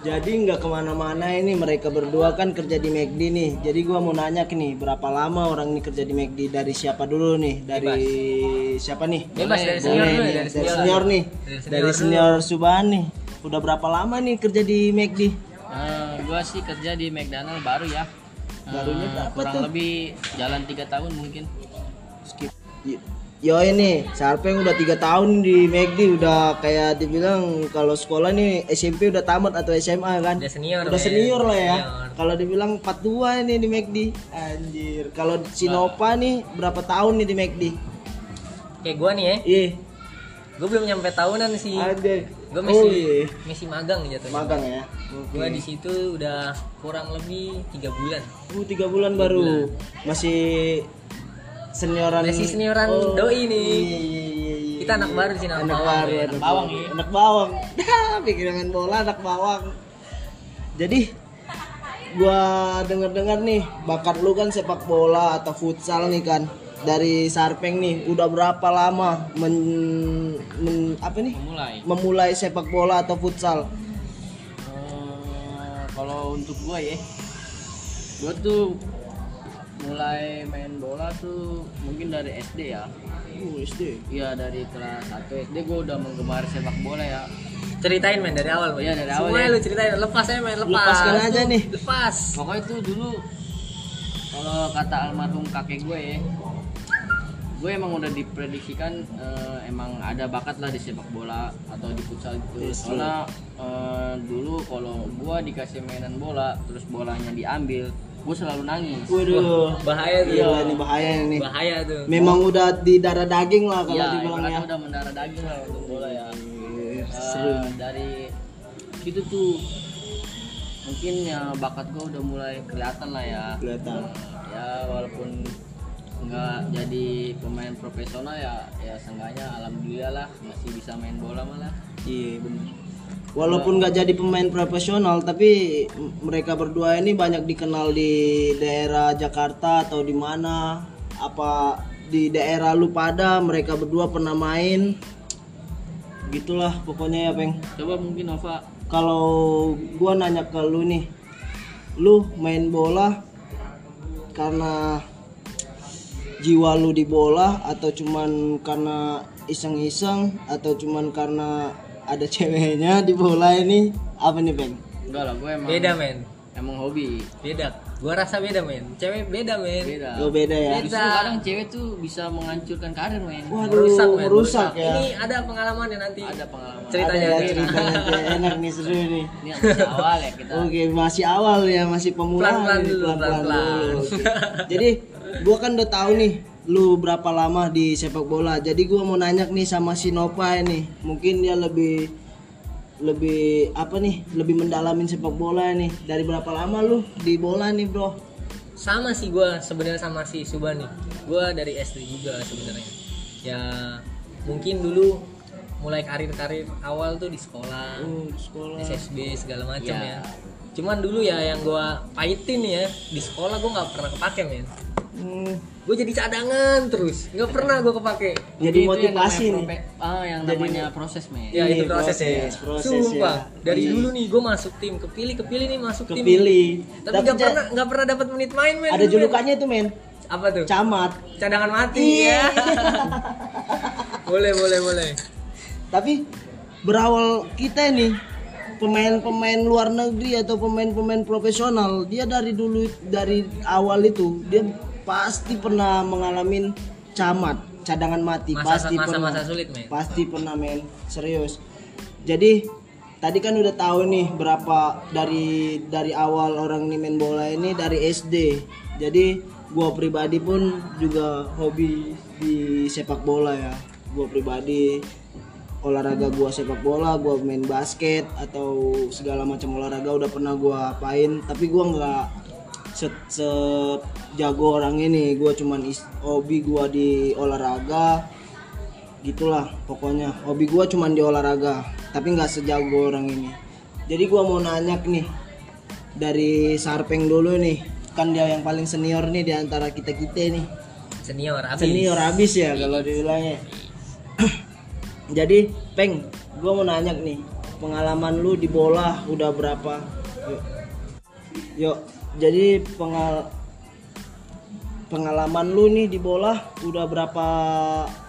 Jadi nggak ke mana-mana ini mereka berdua kan kerja di McD nih. Jadi gua mau nanya ke nih berapa lama orang ini kerja di McD dari siapa dulu nih? Dari siapa nih? Bebas dari Boleh senior ya, nih, dari dari senior. senior nih. Dari senior Dari senior Subhan nih. Udah berapa lama nih kerja di McD? Eh, gua sih kerja di McDonald baru ya. Eh, Barunya berapa kurang tuh? lebih jalan tiga tahun mungkin. skip Yo ini Sarpeng udah tiga tahun di McD udah kayak dibilang kalau sekolah nih SMP udah tamat atau SMA kan Udah senior, udah senior lah ya kalau dibilang 42 ini di McD anjir kalau si Nova nih berapa tahun nih di McD Kayak gua nih ya. iya Gua belum nyampe tahunan sih. anjir Gua oh masih iya masih magang jatuhnya. magang ya Gua di situ udah kurang lebih tiga bulan. uh tiga bulan baru masih senioran Masih senioran Oh, doi nih. iya, iya, iya, iya. Kita anak baru di sini, anak anak bawang, baru ya. anak bawang, ya. anak bawang pikir main bola anak bawang jadi gua denger dengar nih bakat lu kan sepak bola atau futsal nih kan dari Sarpeng nih udah berapa lama men, men- apa nih Mulai. memulai sepak bola atau futsal Eh, kalau untuk gua ya, gua tuh mulai main bola tuh mungkin dari SD ya. uh, SD Iya dari kelas 1 SD gua udah menggemar sepak bola ya. Ceritain men dari awal. Iya, dari awal Semuanya ya. lu ceritain. Lepas aja men, lepas. Lepaskan aja nih. Lepas. Pokoknya itu dulu kalau kata almarhum kakek gue ya, gue emang udah diprediksikan eh, emang ada bakat lah di sepak bola atau di futsal gitu. Yes, Soalnya eh, dulu kalau gue dikasih mainan bola terus bolanya diambil, gue selalu nangis. waduh Bahaya tuh. Iya ini bahaya ini Bahaya tuh. memang udah di darah daging lah kalau Iya, dibilang ya udah mendarah daging lah untuk bola ya. Eh, seru dari situ tuh mungkin ya bakat gue udah mulai kelihatan lah ya. kelihatan ya walaupun nggak jadi pemain profesional ya ya seenggaknya alhamdulillah lah masih bisa main bola malah Iya benar. Walaupun nggak jadi pemain profesional, tapi mereka berdua ini banyak dikenal di daerah Jakarta atau di mana. Apa di daerah lu pada mereka berdua pernah main. Gitulah pokoknya ya, Peng. coba mungkin Nova Kalau gua nanya ke lu nih, lu main bola karena jiwa lu di bola atau cuman karena iseng-iseng atau cuman karena ada ceweknya di bola ini apa nih Bang? enggak lah gue emang Beda men. emang hobi Beda. Gua rasa beda men. Cewek beda men. beda Oh beda ya. justru kadang cewek tuh bisa menghancurkan karir men Waduh, Merusak men. merusak ya. Ini ada pengalamannya nanti. ada pengalaman Ceritanya ada ya nih. ceritanya kayak enak nih seru nih. ini masih awal ya kita Oke, masih awal ya, masih pemula Pelan-pelan dulu, pelan-pelan. Jadi, gua kan udah tahu nih lu berapa lama di sepak bola. Jadi gua mau nanya nih sama si Nova ini. Mungkin dia lebih lebih apa nih? Lebih mendalamin sepak bola nih. Dari berapa lama lu di bola nih, Bro? sama sih gua sebenarnya sama si Subhan nih. Gua dari SD juga sebenarnya. ya mungkin dulu mulai karir-karir awal tuh di sekolah, Oh, sekolah. SSB segala macam Iya. ya. Cuman dulu ya yang gua pahitin ya di sekolah gua nggak pernah kepake men. Hmm, Gue jadi cadangan terus, nggak pernah gua kepake. jadi yang motivasi namanya nih. prope- ah yang Jadi- namanya proses men Ya itu proses, proses, ya. proses Sumpah, ya. dari dulu nih gue masuk tim, kepilih kepilih nih masuk tim. Kepilih. Tapi nggak pernah nggak pernah dapat menit main men. ada julukannya itu men, Apa tuh? camat. Cadangan mati Iya. ya. boleh boleh boleh. Tapi berawal kita nih pemain-pemain luar negeri atau pemain-pemain profesional, dia dari dulu dari awal itu dia pasti pernah mengalami camat, cadangan mati, Masa- pasti masa- pernah. masa sulit, men. Pasti pernah men, serius. Jadi tadi kan udah tahu nih berapa dari dari awal orang ini main bola ini dari SD. Jadi gua pribadi pun juga hobi di sepak bola ya. Gua pribadi olahraga gua sepak bola, gua main basket atau segala macam olahraga udah pernah gua apain, tapi gua nggak set, set jago orang ini. Gua cuman is- hobi gua di olahraga gitulah pokoknya. Hobi gua cuman di olahraga tapi nggak sejago orang ini. Jadi gua mau nanya nih dari Sarpeng dulu nih. Kan dia yang paling senior nih di antara kita kita nih. Senior abis. senior abis ya kalau dibilangnya. Jadi Peng gua mau nanya nih pengalaman lu di bola udah berapa? Yuk. Yuk jadi pengal pengalaman lu nih di bola udah berapa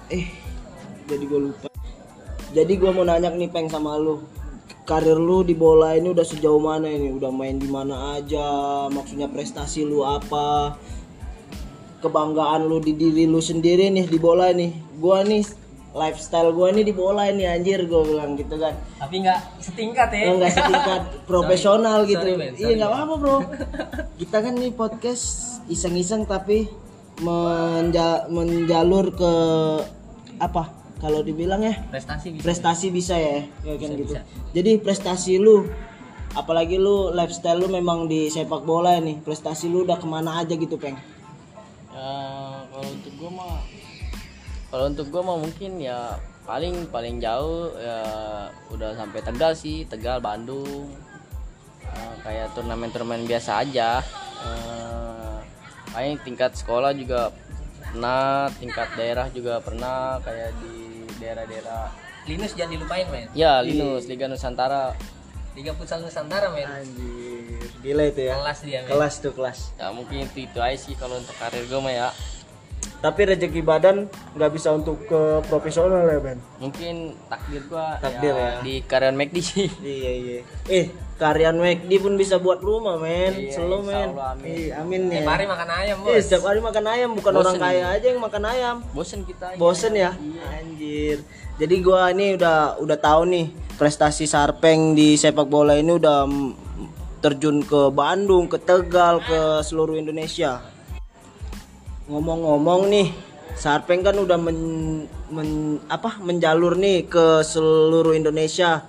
eh jadi gue lupa. Jadi gua mau nanya nih peng sama lu. Karir lu di bola ini udah sejauh mana ini? Udah main di mana aja? Maksudnya prestasi lu apa? Kebanggaan lu di diri lu sendiri nih di bola nih. Gua nih lifestyle gua nih di bola ini anjir gua bilang gitu kan Tapi nggak setingkat ya. Enggak setingkat profesional gitu. Sorry, iya Sorry, nggak apa-apa bro. Kita kan nih podcast iseng-iseng tapi menja- menjalur ke apa? Kalau dibilang ya Prestasi bisa. prestasi bisa ya, ya kan Bisa, gitu. bisa. Jadi prestasi lu, apalagi lu lifestyle lu memang di sepak bola nih, prestasi lu udah ke mana aja gitu peng? Ya, kalau untuk gua mah kalau untuk gua mah mungkin ya paling paling jauh ya udah sampai Tegal sih Tegal Bandung Eh, kayak turnamen-turnamen biasa aja Eh, paling tingkat sekolah juga pernah tingkat daerah juga pernah kayak di daerah-daerah Linus jangan dilupain men. ya Linus Liga Nusantara Liga Futsal Nusantara men. Anjir, gila itu ya. Kelas dia men. Kelas tuh kelas. ya mungkin itu itu aja sih kalau untuk karir gue mah ya Tapi rezeki badan nggak bisa untuk ke profesional ya Ben? mungkin takdir gua Takdir ya. di karyan McD sih Iya iya. Eh, karyan McD pun bisa buat rumah, men. Iya, Selalu, men. Amin. Iya, amin ya. Tiap hari makan ayam bos. Eh, setiap hari makan ayam, bukan Bosen orang kaya aja yang makan ayam. bosen kita Bosen ya? Anjir. Jadi gua ini udah udah tahu nih prestasi Sarpeng di sepak bola ini udah terjun ke Bandung, ke Tegal, ke seluruh Indonesia. Ngomong-ngomong nih, Sarpeng kan udah men, men- apa menjalur nih ke seluruh Indonesia.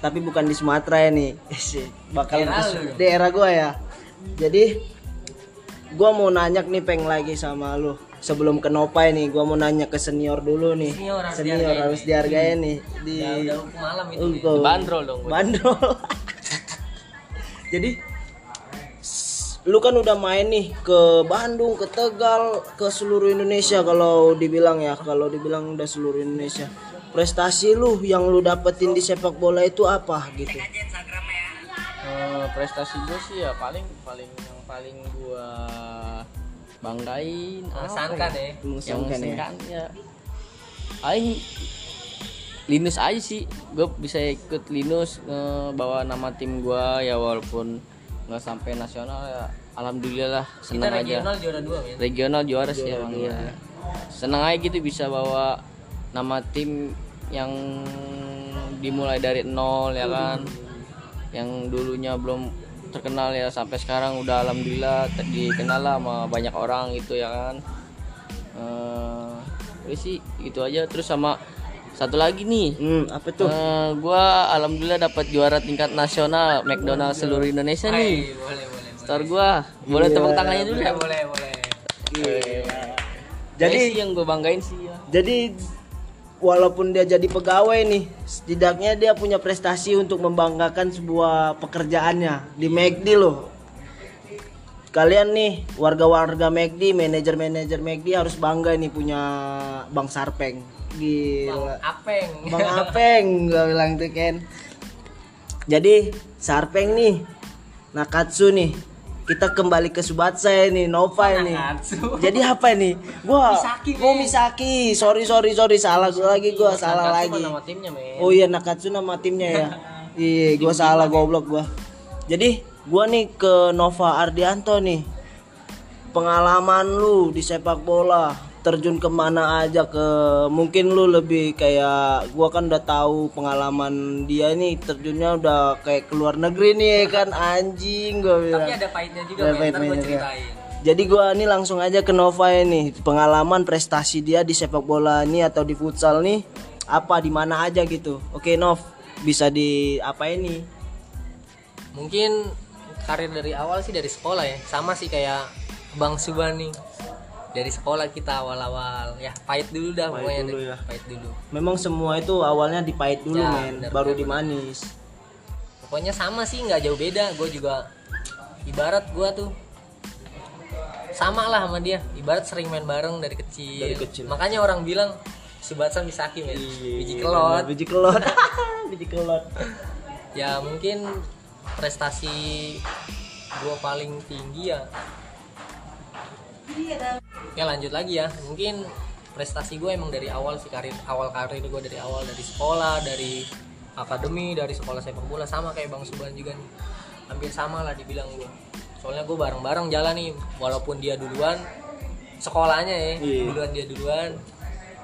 Tapi bukan di Sumatera ya nih. Bakal Daerah gua ya. Jadi gua mau nanya nih peng lagi sama lu. Sebelum ke Nopai nih, gua mau nanya ke senior dulu nih. Senior harus Senior dihargain harus nih di Ya udah malam itu. Bandrol dong, gua. Bandrol. Jadi lu kan udah main nih ke Bandung, ke Tegal, ke seluruh Indonesia kalau dibilang ya, kalau dibilang udah seluruh Indonesia. Prestasi lu yang lu dapetin di sepak bola itu apa gitu? Eh, prestasi gue sih ya paling paling yang paling gua banggain apa Mengesankan ya. yang Mengesankan ya. ya Linus aja sih gue bisa ikut Linus eh, bawa nama tim gua ya walaupun nggak sampai nasional ya alhamdulillah Kita senang aja. regional juara dua men. regional juara sih emang ya senang aja gitu bisa bawa nama tim yang dimulai dari nol ya kan. Yang dulunya belum terkenal ya sampai sekarang udah alhamdulillah ter- dikenal lah sama banyak orang gitu ya kan. Eh udah sih itu aja. Terus sama satu lagi nih. Hmm, apa tuh? eh, gua alhamdulillah dapat juara tingkat nasional McDonald seluruh Indonesia nih. Boleh boleh. Store gua boleh tepuk tangannya dulu Boleh ya boleh boleh. Gila. Jadi sih yang gue banggain sih ya jadi walaupun dia jadi pegawai nih, setidaknya dia punya prestasi untuk membanggakan sebuah pekerjaannya di McD loh. Kalian nih warga-warga McD, manajer-manajer McD harus bangga nih punya Bang Sarpeng. Gila. apeng Bang Apeng gua bilang tuh Ken. Jadi Sarpeng nih, Nakatsu nih. Kita kembali ke Subatsai nih, Nova nih. Nakatsu. Jadi apa nih? Gua Misaki, men. Misaki. Sorry sorry sorry salah gua lagi gua salah Nakatsu lagi. nama timnya men Oh iya Nakatsu nama timnya ya. Iya, gua salah goblok gua. Jadi gua nih ke Nova Ardianto nih. Pengalaman lu di sepak bola terjun ke mana aja ke mungkin lu lebih kayak gua kan udah tahu pengalaman dia nih terjunnya udah kayak keluar negeri nih kan anjing gua bilang. tapi ada pahitnya juga Ada juga. ceritain Jadi gua ini langsung aja ke Nova ini pengalaman prestasi dia di sepak bola ini atau di futsal nih apa di mana aja gitu. Oke Nov bisa di apa ini? mungkin karir dari awal sih dari sekolah ya sama sih kayak Bang Suban nih dari sekolah kita awal-awal ya pahit dulu dah Pahit pokoknya dulu ya. pahit dulu Memang semua itu awalnya dipahit dulu Ya, men, baru benar, dimanis. pokoknya sama sih nggak jauh beda gue juga ibarat gue tuh sama lah sama dia ibarat sering main bareng dari kecil, Dari kecil. makanya orang bilang Subatsan Misaki men Iya, biji kelot Biji kelot. Biji kelot. ya mungkin prestasi gue paling tinggi ya ya lanjut lagi ya mungkin prestasi gue emang dari awal sih karir awal karir gue dari awal dari sekolah dari akademi dari sekolah sepak bola sama kayak bang Suban juga nih hampir sama lah dibilang gue soalnya gue bareng-bareng jalan nih walaupun dia duluan sekolahnya ya Iya. duluan dia duluan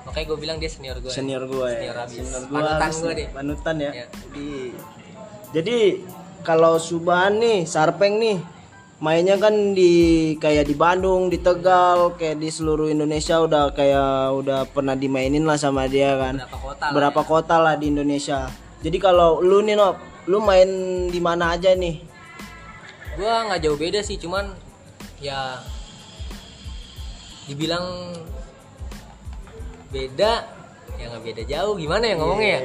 makanya gue bilang dia senior gue Senior gua ya. Senior abis. Senior gua Panutan nih, deh. Panutan ya. Ya. Jadi Jadi kalau Suban nih, Sarpeng nih mainnya kan di kayak di Bandung, di Tegal, kayak di seluruh Indonesia udah kayak udah pernah dimainin lah sama dia kan. berapa kota lah Berapa kota lah di Indonesia. Jadi kalau lu nih Nop, lu main di mana aja nih? gua nggak jauh beda sih cuman ya dibilang beda ya nggak beda jauh gimana ya ngomongnya ya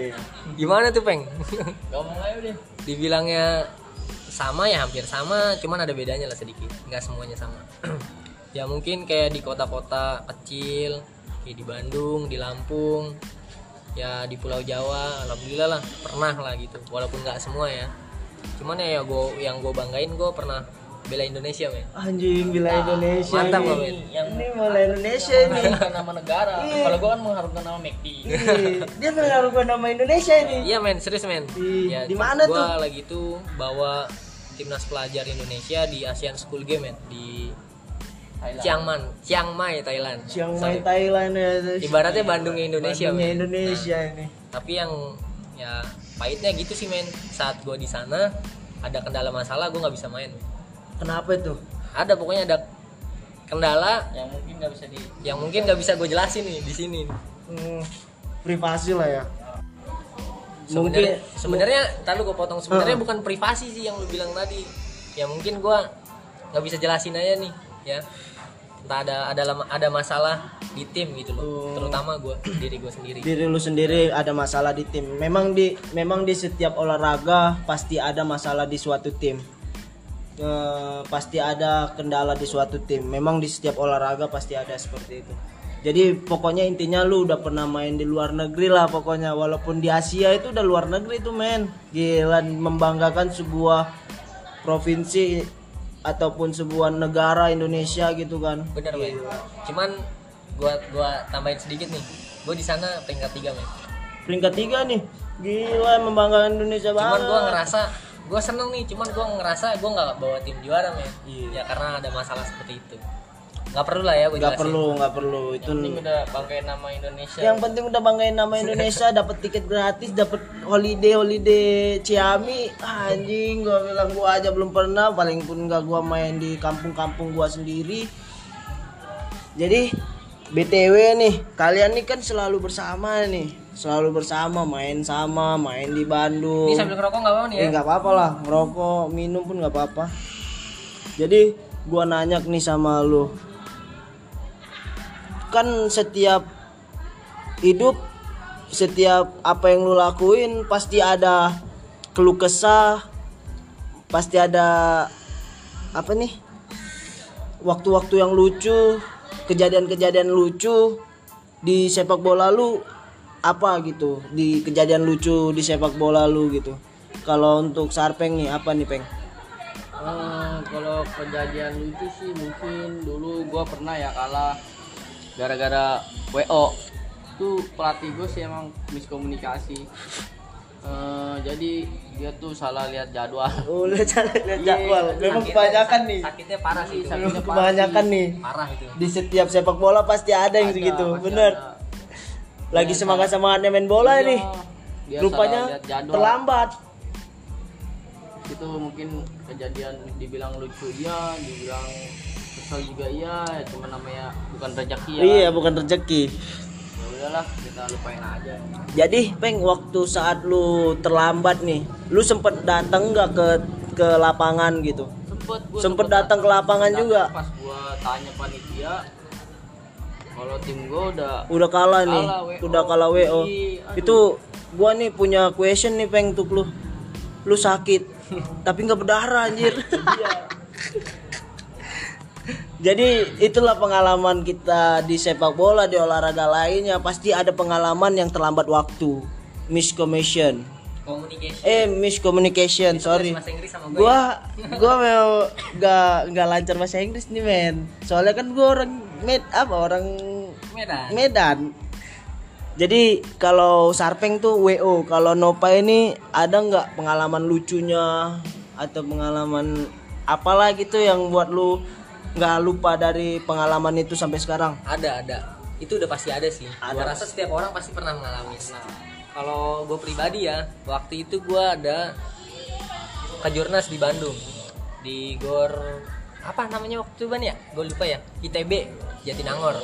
gimana tuh peng ngomong aja deh dibilangnya sama ya hampir sama cuman ada bedanya lah sedikit nggak semuanya sama. Ya mungkin kayak di kota-kota kecil kayak di Bandung di Lampung ya di Pulau Jawa alhamdulillah lah pernah lah gitu walaupun nggak semua ya. Cuman ya gue yang gue banggain gue pernah bela Indonesia men Anjing bila Indonesia. mantap loh, men. yang Ini bela Indonesia ini. nama negara Iya. kalau gue kan mengharumkan nama McD Ih, Dia mengharumkan nama Indonesia ini. iya men serius men Di- ya, di mana tuh? lagi tuh bawa timnas pelajar Indonesia di Asian School Game men di Chiang Man Chiang Mai Thailand Chiang Sorry. Mai Thailand ya. ibaratnya Bandungnya Indonesia Bandungnya men. Indonesia ini. tapi yang ya pahitnya gitu sih men saat gue di sana ada kendala masalah gue nggak bisa main men. Kenapa itu? ada pokoknya ada kendala yang mungkin nggak bisa di yang mungkin nggak bisa gue jelasin nih di sini Hmm, privasi lah ya. sebenarnya Mungkin- sebenarnya tadi gue potong sebenarnya Heeh. bukan privasi sih yang lu bilang tadi ya mungkin gue nggak bisa jelasin aja nih ya entah ada ada lama- ada masalah di tim gitu loh Oh. terutama gue diri gue sendiri Diri lu sendiri ada masalah di tim. Memang di memang di setiap olahraga pasti ada masalah di suatu tim. Eh, pasti ada kendala di suatu tim. Memang di setiap olahraga pasti ada seperti itu. Jadi pokoknya intinya lu udah pernah main di luar negeri lah pokoknya walaupun di Asia itu udah luar negeri tuh men. Gila membanggakan sebuah provinsi ataupun sebuah negara Indonesia gitu kan. bener men cuman gue gua tambahin sedikit nih gue di sana peringkat tiga men Peringkat tiga nih. Gila membanggakan Indonesia cuman banget. gue ngerasa gue seneng nih cuman gue ngerasa gue nggak bawa tim juara men. Iya. ya karena ada masalah seperti itu. Nggak perlu lah ya gue nggak perlu nggak perlu. Itu penting udah banggain nama Indonesia. Yang penting udah banggain nama Indonesia dapat tiket gratis dapat holiday holiday Ciami. Anjing gua bilang gua aja belum pernah paling pun nggak gua main di kampung-kampung gua sendiri. Jadi BTW nih kalian nih kan selalu bersama nih selalu bersama main sama main di Bandung ini sambil ngerokok nggak apa nih ya Eh nggak apa-apa lah, ngerokok, minum pun nggak apa-apa. Jadi gua nanya nih sama lu. kan setiap hidup setiap apa yang lu lakuin pasti ada keluh kesah pasti ada apa nih waktu-waktu yang lucu kejadian-kejadian lucu di sepak bola lu apa gitu di kejadian lucu di sepak bola lu gitu. Kalau untuk Sarpeng nih apa nih peng? Eh, kalau kejadian lucu sih mungkin dulu gua pernah ya kalah gara-gara WO tuh pelatih gue sih emang miskomunikasi. Eh, jadi dia tuh salah lihat jadwal. Oh lihat lihat Iya, jadwal. itu memang kebanyakan nih. sakitnya parah sih itu. Sakitnya parah kebanyakan sih. nih. Parah itu. Di setiap sepak bola pasti ada yang segitu. bener. ada. Lagi semangat semangatnya main bola Iya, nih dia rupanya terlambat. Itu mungkin kejadian dibilang lucu iya dibilang kesel juga iya. Ya cuma namanya bukan rezeki ya iya bukan rezeki. Ya udahlah kita lupain aja. Jadi peng waktu saat lu terlambat nih lu sempet datang nggak ke ke lapangan gitu? Sempet gua Sempet datang ke lapangan juga? pas gua tanya panitia kalau tim gua udah udah kalah nih Kalah, WO. udah kalah wo Iya, aduh. itu gua nih punya question nih peng untuk lu. Lu sakit tapi nggak berdarah anjir. Jadi itulah pengalaman kita di sepak bola di olahraga lainnya. Pasti ada pengalaman yang terlambat waktu. Miscommunication. Eh miscommunication sorry. bahasa Inggris sama gue gua gua mau gak nggak lancar bahasa Inggris nih men. Soalnya kan gua orang med apa orang Medan. Medan. Jadi kalau Sarpeng tuh WO kalau Nopa ini ada nggak pengalaman lucunya atau pengalaman apalah gitu yang buat lu nggak lupa dari pengalaman itu sampai sekarang? Ada ada. Itu udah pasti ada sih. Ada. gua rasa setiap orang pasti pernah mengalami nah, kalau gue pribadi ya waktu itu gue ada kejurnas di Bandung. Di gor apa namanya waktu itu ban ya? Gue lupa ya. ITB Jatinangor.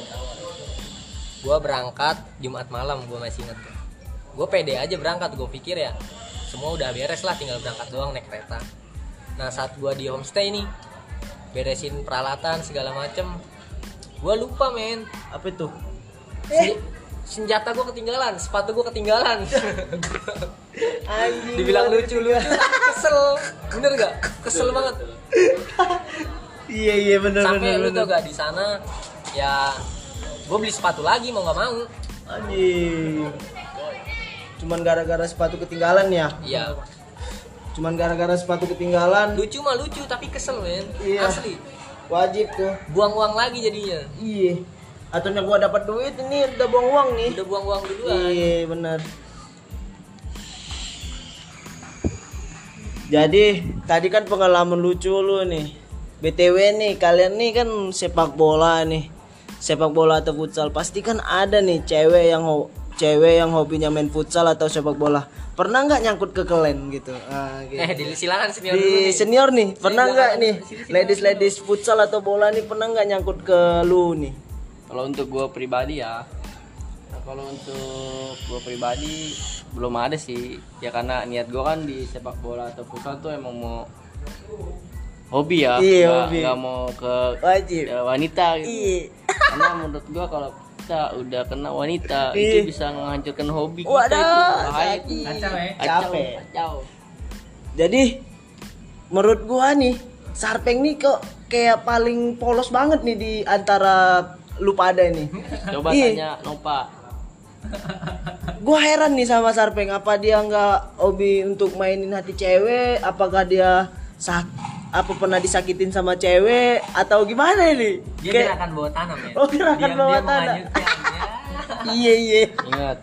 Gue berangkat Jumat malam gue masih inget gue pede aja berangkat gue pikir ya semua udah beres lah tinggal berangkat doang naik kereta. Nah saat gue di homestay nih beresin peralatan segala macem gue lupa men. Apa itu? Si- senjata gue ketinggalan sepatu gue ketinggalan. Anjing dibilang lucu lucu. tapi kesel. Bener gak kesel banget. iya iya bener sampai bener lu bener. tau gak di sana ya gue beli sepatu lagi mau nggak mau. Anjing. Cuman gara-gara sepatu ketinggalan ya? Iya. Cuman gara-gara sepatu ketinggalan? Lucu mah lucu tapi kesel men. Iya. asli. Wajib tuh. Buang uang lagi jadinya. Iya. Atau gua dapat duit ini udah buang uang nih. Udah buang uang duluan. Iya bener. Jadi tadi kan pengalaman lucu lu nih. Btw nih kalian nih kan sepak bola nih sepak bola atau futsal pasti kan ada nih cewek yang ho- cewek yang hobinya main futsal atau sepak bola. Pernah nggak nyangkut ke kelen gitu, Ah, gitu. eh di silakan senior dulu di nih. senior nih pernah nggak nih? ladies ladies futsal atau bola nih pernah nggak nyangkut ke lu nih? Kalau untuk gua pribadi ya nah, kalau untuk gua pribadi belum ada sih. Ya karena niat gua kan di sepak bola atau futsal tuh emang mau hobi ya. Iya, nggak mau ke wajib. ya, wanita gitu. Iya karena menurut gua kalau kita udah kena wanita itu bisa menghancurkan hobi kita Waduh, itu bahaya itu sakit. kacau ya Kacau, Capek. kacau. jadi menurut gua nih Sarpeng nih kok kayak paling polos banget nih di antara lu pada nih coba Iya. tanya Nopa gua heran nih sama Sarpeng apa dia nggak hobi untuk mainin hati cewek apakah dia sak apa pernah disakitin sama cewek atau gimana ini? Dia Kayak- gerakan bawah tanah men Oh, gerakan Diam-diam bawah tanah. ya. iya iya. Ingat.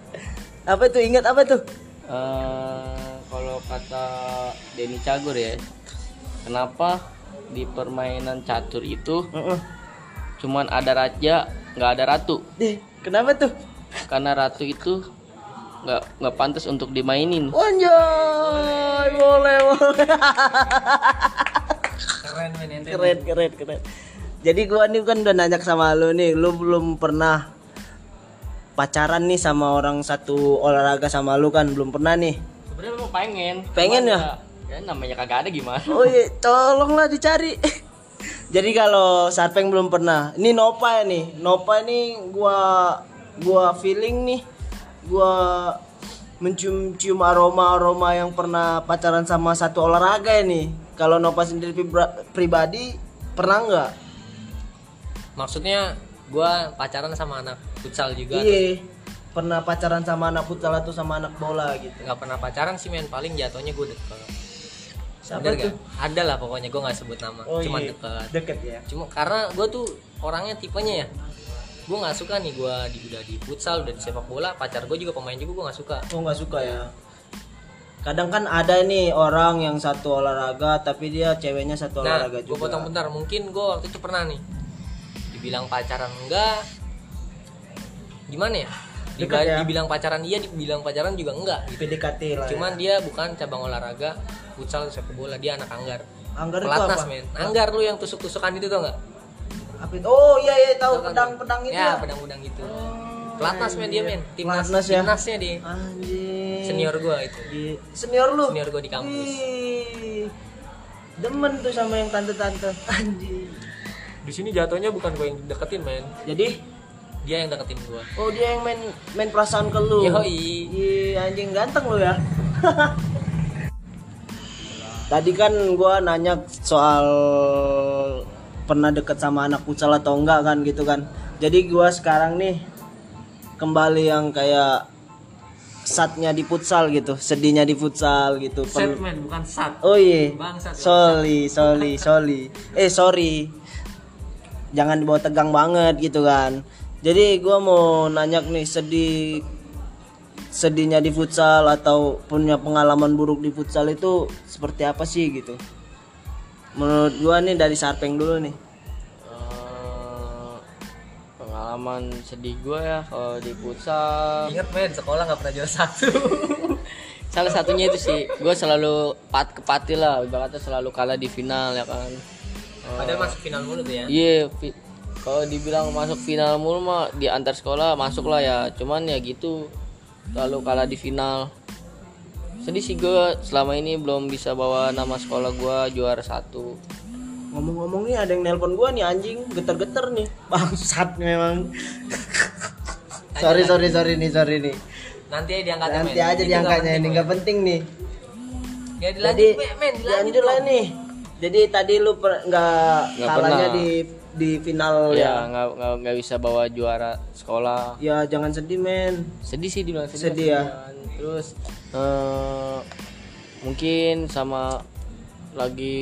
Apa tuh? Ingat apa tuh? Eh kalau kata Denny Cagur ya kenapa di permainan catur itu Heeh. cuman ada raja nggak ada ratu? Deh kenapa tuh? Karena ratu itu nggak nggak pantas untuk dimainin. Anjay, boleh boleh keren men ente keren keren keren jadi gua nih kan udah nanya sama lu nih lu belum pernah pacaran nih sama orang satu olahraga sama lu kan belum pernah nih sebenarnya mau pengen Pengen ya? ya namanya kagak ada gimana oh iya tolonglah dicari Jadi kalau Sarpeng belum pernah. Ini Nova nih. Nova ini gua gua feeling nih. Gua mencium-cium aroma-aroma yang pernah pacaran sama satu olahraga ini. Kalau Nova sendiri pribadi pernah nggak? Maksudnya gua pacaran sama anak futsal juga. Iya. Pernah pacaran sama anak futsal atau sama anak bola gitu. Nggak pernah pacaran sih men, paling jatuhnya gue deket. Siapa Bener tuh? nggak? Ada lah pokoknya gue nggak sebut nama, Oh, cuman iya. deket. Deket ya. Cuma karena gue tuh orangnya tipenya ya, gue nggak suka nih gue di udah di futsal udah di sepak bola, pacar gue juga pemain juga gue nggak suka. Oh nggak suka ya. Kadang kan ada nih orang yang satu olahraga tapi dia ceweknya satu Nah, olahraga gue juga. potong bentar, mungkin gue waktu itu pernah nih dibilang pacaran enggak, gimana ya? Dekat Diba- ya? Dibilang pacaran iya, dibilang pacaran juga enggak. Gitu. PDKT lah. Cuman ya. dia bukan cabang olahraga futsal sepak bola, dia anak anggar. anggar itu Pelatnas apa? men, anggar lu yang tusuk-tusukan itu tau nggak? Apa itu? Oh iya iya tahu Tau kan? pedang-pedang itu. ya ya? pedang-pedang gitu pelatnas men dia men timnas Pelatnas ya? timnasnya Anjing. senior gua itu Di- senior lu. Senior gua di kampus. Wih. Demen tuh sama yang tante-tante. Anjing. di sini jatuhnya bukan gua yang deketin men Jadi dia yang deketin gua oh dia yang main main perasaan ke lu. Yoi. Iya, anjing ganteng lu ya. Tadi kan gua nanya soal pernah deket sama anak futsal atau enggak kan gitu kan. Jadi gua sekarang nih kembali yang kayak satnya di futsal gitu, sedihnya di futsal gitu. Pen- men bukan sat Oh iya. Bangsat. Sorry, sorry, sorry. Eh sorry. Jangan dibawa tegang banget gitu kan. Jadi gua mau nanya nih sedih sedihnya di futsal atau punya pengalaman buruk di futsal itu seperti apa sih gitu? Menurut gua nih dari Sarpeng dulu nih. Eh, pengalaman sedih gue ya kalau di futsal inget men sekolah nggak pernah juara satu. Salah satunya itu sih gue selalu pat kepati lah ibaratnya selalu kalah di final ya kan. Eh, padahal masuk final mulu tuh ya. iya fi- kalau dibilang masuk final mulu mah di antar sekolah masuk lah ya cuman ya gitu selalu kalah di final. Sedih sih gue selama ini belum bisa bawa nama sekolah gue juara satu Ngomong-ngomong nih ada yang nelpon gua nih anjing, geter-geter nih. Bangsat memang. sorry sorry sorry nih sorry nih. nanti aja diangkat Nanti aja diangkatnya ini nggak penting nih. ya Jadi men, dilanjut lah nih. Jadi tadi lu nggak kalahnya pernah. di di final ya ya. nggak nggak nggak bisa bawa juara sekolah Ya jangan sedih men. sedih sih dibilang sedih, Sedih ya? terus eh, mungkin sama lagi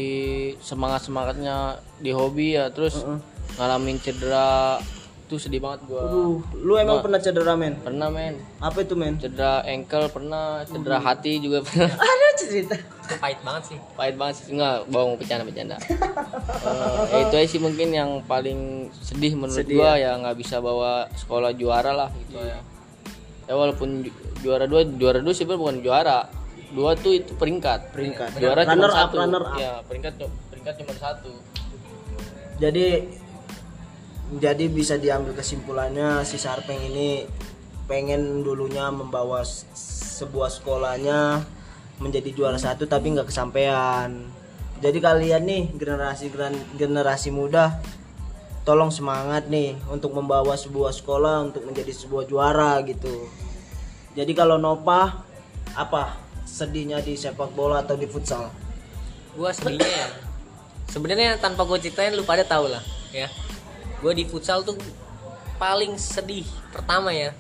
semangat semangatnya di hobi ya terus ngalamin cedera. Itu sedih banget gua. Aduh, lu emang pernah cedera men? pernah men. Apa itu men? cedera ankle pernah cedera hati juga pernah. Ada cerita. itu pahit banget sih. Pahit banget sih. Nggak bohong bercanda bercanda Eh, itu aja sih mungkin yang paling sedih menurut Sedih gua ya? nggak bisa bawa sekolah juara lah gitu ya. Ya walaupun ju- juara dua juara dua sih bukan juara dua tuh itu peringkat Peringkat. juara cuma Runner up, satu runner up. ya peringkat peringkat cuma satu Jadi jadi bisa diambil kesimpulannya si Sarpeng ini pengen dulunya membawa sebuah sekolahnya menjadi juara satu tapi nggak kesampaian. Jadi kalian nih generasi generasi muda tolong semangat nih untuk membawa sebuah sekolah untuk menjadi sebuah juara gitu. Jadi kalau Nova apa sedihnya di sepak bola atau di futsal? gua sedihnya ya. Sebenarnya tanpa gue ceritain lu pada tahu lah ya. Gua di futsal tuh paling sedih pertama ya.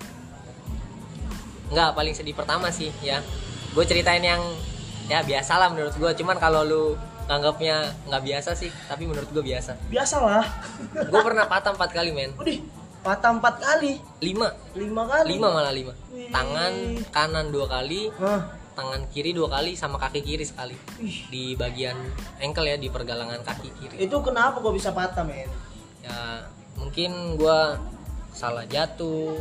Nggak paling sedih pertama sih ya. Gue ceritain yang ya biasa lah menurut gue cuman kalau lu nganggapnya nggak biasa sih tapi menurut gue biasa. Biasalah. gue pernah patah empat kali men. Udah patah empat kali, lima. Lima kali. lima malah lima. Tangan kanan dua kali. Hah, tangan kiri dua kali sama kaki kiri sekali. Di bagian ankle ya di pergelangan kaki kiri. Itu kenapa kok bisa patah men? ya mungkin gua salah jatuh.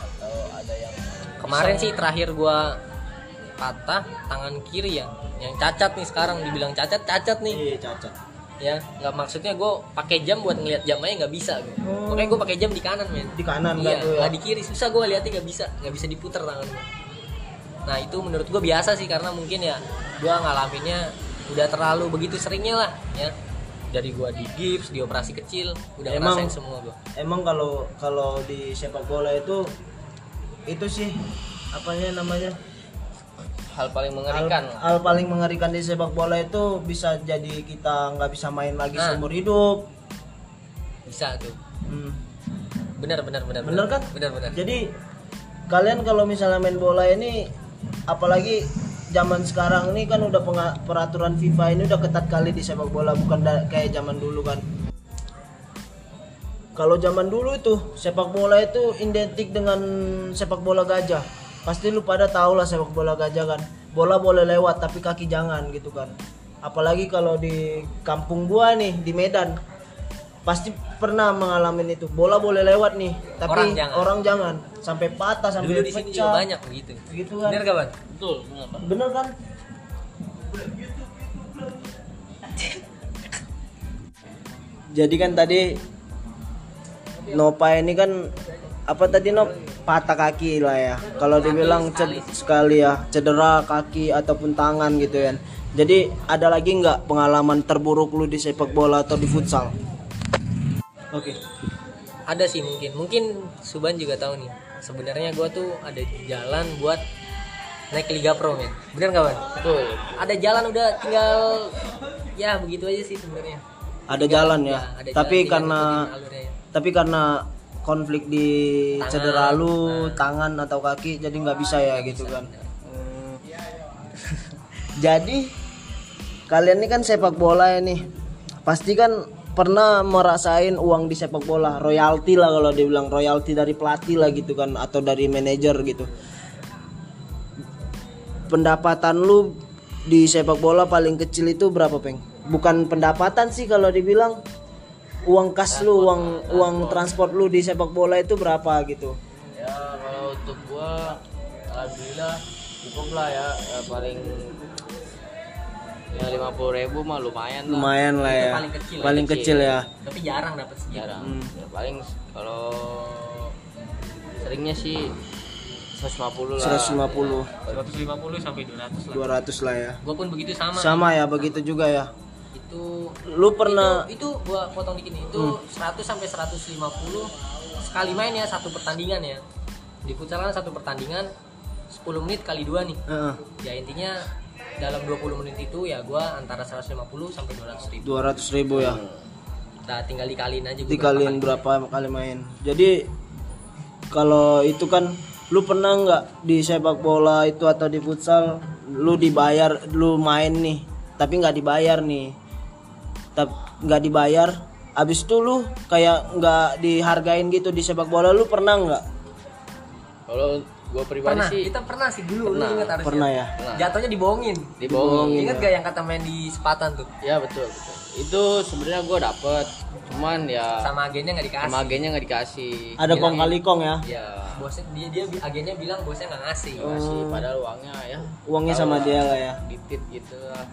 Atau ada yang kemarin sih terakhir gua patah tangan kiri ya. Yang cacat nih sekarang dibilang cacat cacat nih. Iya cacat. ya nggak maksudnya gue pakai jam buat ngeliat jam aja nggak bisa gue Oh. makanya gue pakai jam di kanan men. Di kanan iya kan tuh ya? di kiri. Susah gue lihatnya nggak bisa nggak bisa diputer tangan gue nah itu menurut gue biasa sih karena mungkin ya gue ngalaminnya udah terlalu begitu seringnya lah ya. Dari gua di gips di operasi kecil udah Emang- ngerasain semua gua. emang kalau kalau di sepak bola itu itu sih apanya namanya? Hal paling hal, mengerikan hal paling mengerikan di sepak bola itu bisa jadi kita nggak bisa main lagi Nah. seumur hidup. Bisa tuh. Hmm. benar benar benar Bener kan? benar benar. Jadi kalian kalau misalnya main bola ini apalagi zaman sekarang ini kan udah peraturan FIFA ini udah ketat kali di sepak bola bukan kayak zaman dulu kan. Kalau zaman dulu itu sepak bola itu identik dengan sepak bola gajah. Pasti lu pada tahu lah sepak bola gajah kan. Bola boleh lewat tapi kaki jangan gitu kan. Apalagi kalau di kampung gua nih di Medan pasti pernah mengalami itu. Bola boleh lewat nih tapi Orang jangan. orang jangan. Sampai patah sampai dulu di sini juga pecah banyak begitu. Gitu kan benar bang? Betul benar bener kan? Jadi kan tadi Nopa ini kan apa tadi Nop? Patah kaki lah ya. Kalau dibilang ced- sekali ya cedera kaki ataupun tangan gitu kan jadi ada lagi nggak pengalaman terburuk lu di sepak bola atau di futsal oke. Ada sih mungkin. Mungkin Suban juga tahu nih. Sebenarnya gua tuh ada jalan buat naik ke Liga Pro men. Bener gak bang betul. Ada jalan udah tinggal ya begitu aja sih sebenarnya. Ada jalan ya, Ya, ada tapi jalan, tinggal karena tapi karena konflik di Tangan, cedera lu tangan atau kaki jadi nggak bisa ya gitu kan. Hmm. jadi kalian ini kan sepak bola ya nih. Pasti kan pernah merasain uang di sepak bola? Royalti lah kalau dibilang royalti dari pelatih lah gitu kan atau dari manajer gitu. Pendapatan lu di sepak bola paling kecil itu berapa peng? Bukan pendapatan sih kalau dibilang uang kas lu uang uang transport lu di sepak bola itu berapa gitu? Ya kalau untuk gua alhamdulillah cukup lah ya, ya paling ya lima puluh ribu mah lumayan lah. Lumayan lah ya. paling kecil ya, paling kecil. ya. Tapi jarang dapat segitu jarang. Hmm. ya, paling kalau seringnya sih 150 lah. 150 150 sampai 200 lah. 200 lah ya. Gua pun begitu sama. Sama ya begitu juga ya. Itu lu pernah itu, itu gua potong dikit nih. Itu 100 sampai 150 sekali main ya satu pertandingan ya. Di futsal kan satu pertandingan 10 menit kali dua nih. Heeh, ya intinya dalam 20 menit itu ya gua antara 150 sampai 200 ribu. 200 ribu ya. Nah tinggal dikaliin aja gua dikaliin berapa kali main. Jadi kalau itu kan lu pernah nggak di sepak bola itu atau di futsal lu dibayar lu main nih tapi nggak dibayar nih. Tapi nggak dibayar abis itu lu kayak nggak dihargain gitu di sepak bola lu pernah nggak? Kalau gua pribadi pernah. sih kita pernah sih dulu Pernah, lu ingat harusnya. Pernah ya. Jatuhnya dibohongin. Dibohongin. Ingat gak yang kata main di sepatan tuh? Ya betul betul. Itu sebenarnya gua dapet cuman ya sama agennya nggak dikasih. sama agennya nggak dikasih. Ada kong kali kong ya? Ya bosnya dia dia agennya bilang bosnya nggak ngasih. Kasih padahal uangnya ya. Uangnya sama dia lah ya. ditit gitu lah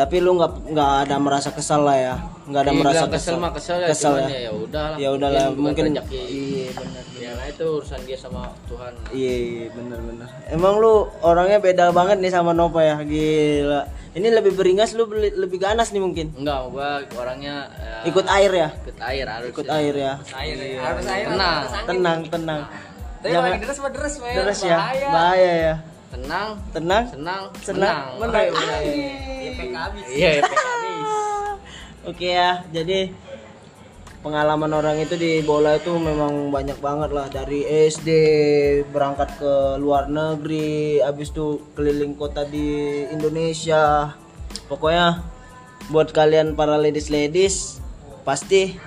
tapi lu nggak nggak ada merasa kesal lah ya nggak ada Iya, merasa bilang kesel mah kesel ya kesel ya ya ya udah lah ya udahlah mungkin rezeki iya benar ya nah itu urusan dia sama Tuhan Iya, iya bener-bener. Emang lu orangnya beda banget nih sama Nova ya, gila. Ini lebih beringas, lu lebih ganas nih mungkin. enggak gua orangnya ya, Ikut air ya, ikut air harus ikut air ya. air ya. harus air Tenang. Tenang, tenang. tapi lagi mah deres men Terus ya, bahaya bahaya ya. Tenang. Tenang, senang. Senang, menang. ya PK habis. Iya habis. Oke ya, jadi pengalaman orang itu di bola itu memang banyak banget lah. Dari SD berangkat ke luar negeri, habis itu keliling kota di Indonesia. Pokoknya buat kalian para ladies-ladies pasti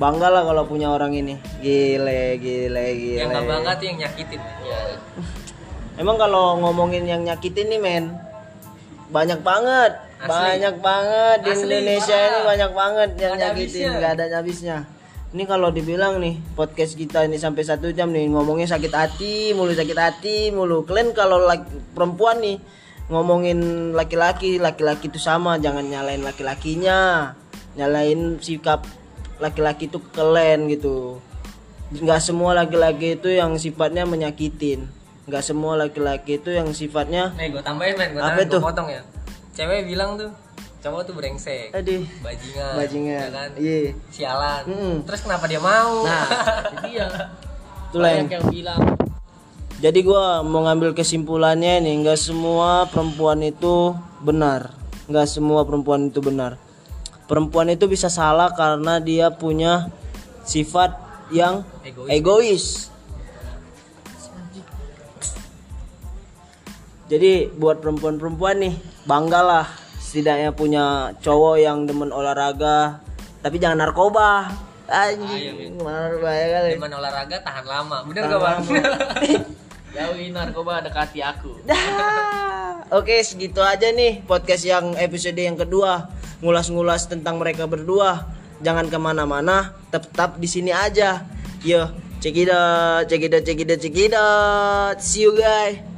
bangga lah kalau punya orang ini. Gile, gile, gile. yang nggak bangga tuh yang nyakitin. Ya Emang kalau ngomongin yang nyakitin nih men banyak banget, Asli. banyak banget di Asli, Indonesia parah. ini banyak banget yang ada nyakitin, nggak ada habisnya. Ini kalau dibilang nih podcast kita ini sampai satu jam nih ngomongnya sakit hati, mulu sakit hati, mulu. Kalian kalau laki, perempuan nih ngomongin laki-laki, laki-laki itu sama, jangan nyalain laki-lakinya, nyalain sikap laki-laki itu ke kalian gitu. Nggak semua laki-laki itu yang sifatnya menyakitin. Nggak semua laki-laki itu yang sifatnya nih gue tambahin men gue tambahin gue potong ya cewek bilang tuh cowok tuh brengsek Aduh. bajingan Bajingan. ya kan? Iya. sialan Mm-mm. terus kenapa dia mau nah itu dia Itulah yang yang bilang Jadi gua mau ngambil kesimpulannya nih, nggak semua perempuan itu benar, nggak semua perempuan itu benar. Perempuan itu bisa salah karena dia punya sifat yang Egois. egois. Jadi buat perempuan-perempuan nih, banggalah setidaknya punya cowok yang demen olahraga, tapi jangan narkoba. Anjing, bahaya kali. Demen olahraga tahan lama bener Tahan gak bang jauhi narkoba dekati aku Dah. Oke, segitu aja nih podcast yang episode yang kedua. Ngulas-ngulas tentang mereka berdua. Jangan ke mana-mana, tetap di sini aja. Yo, check it out, check it out, check it out, check it out. See you guys.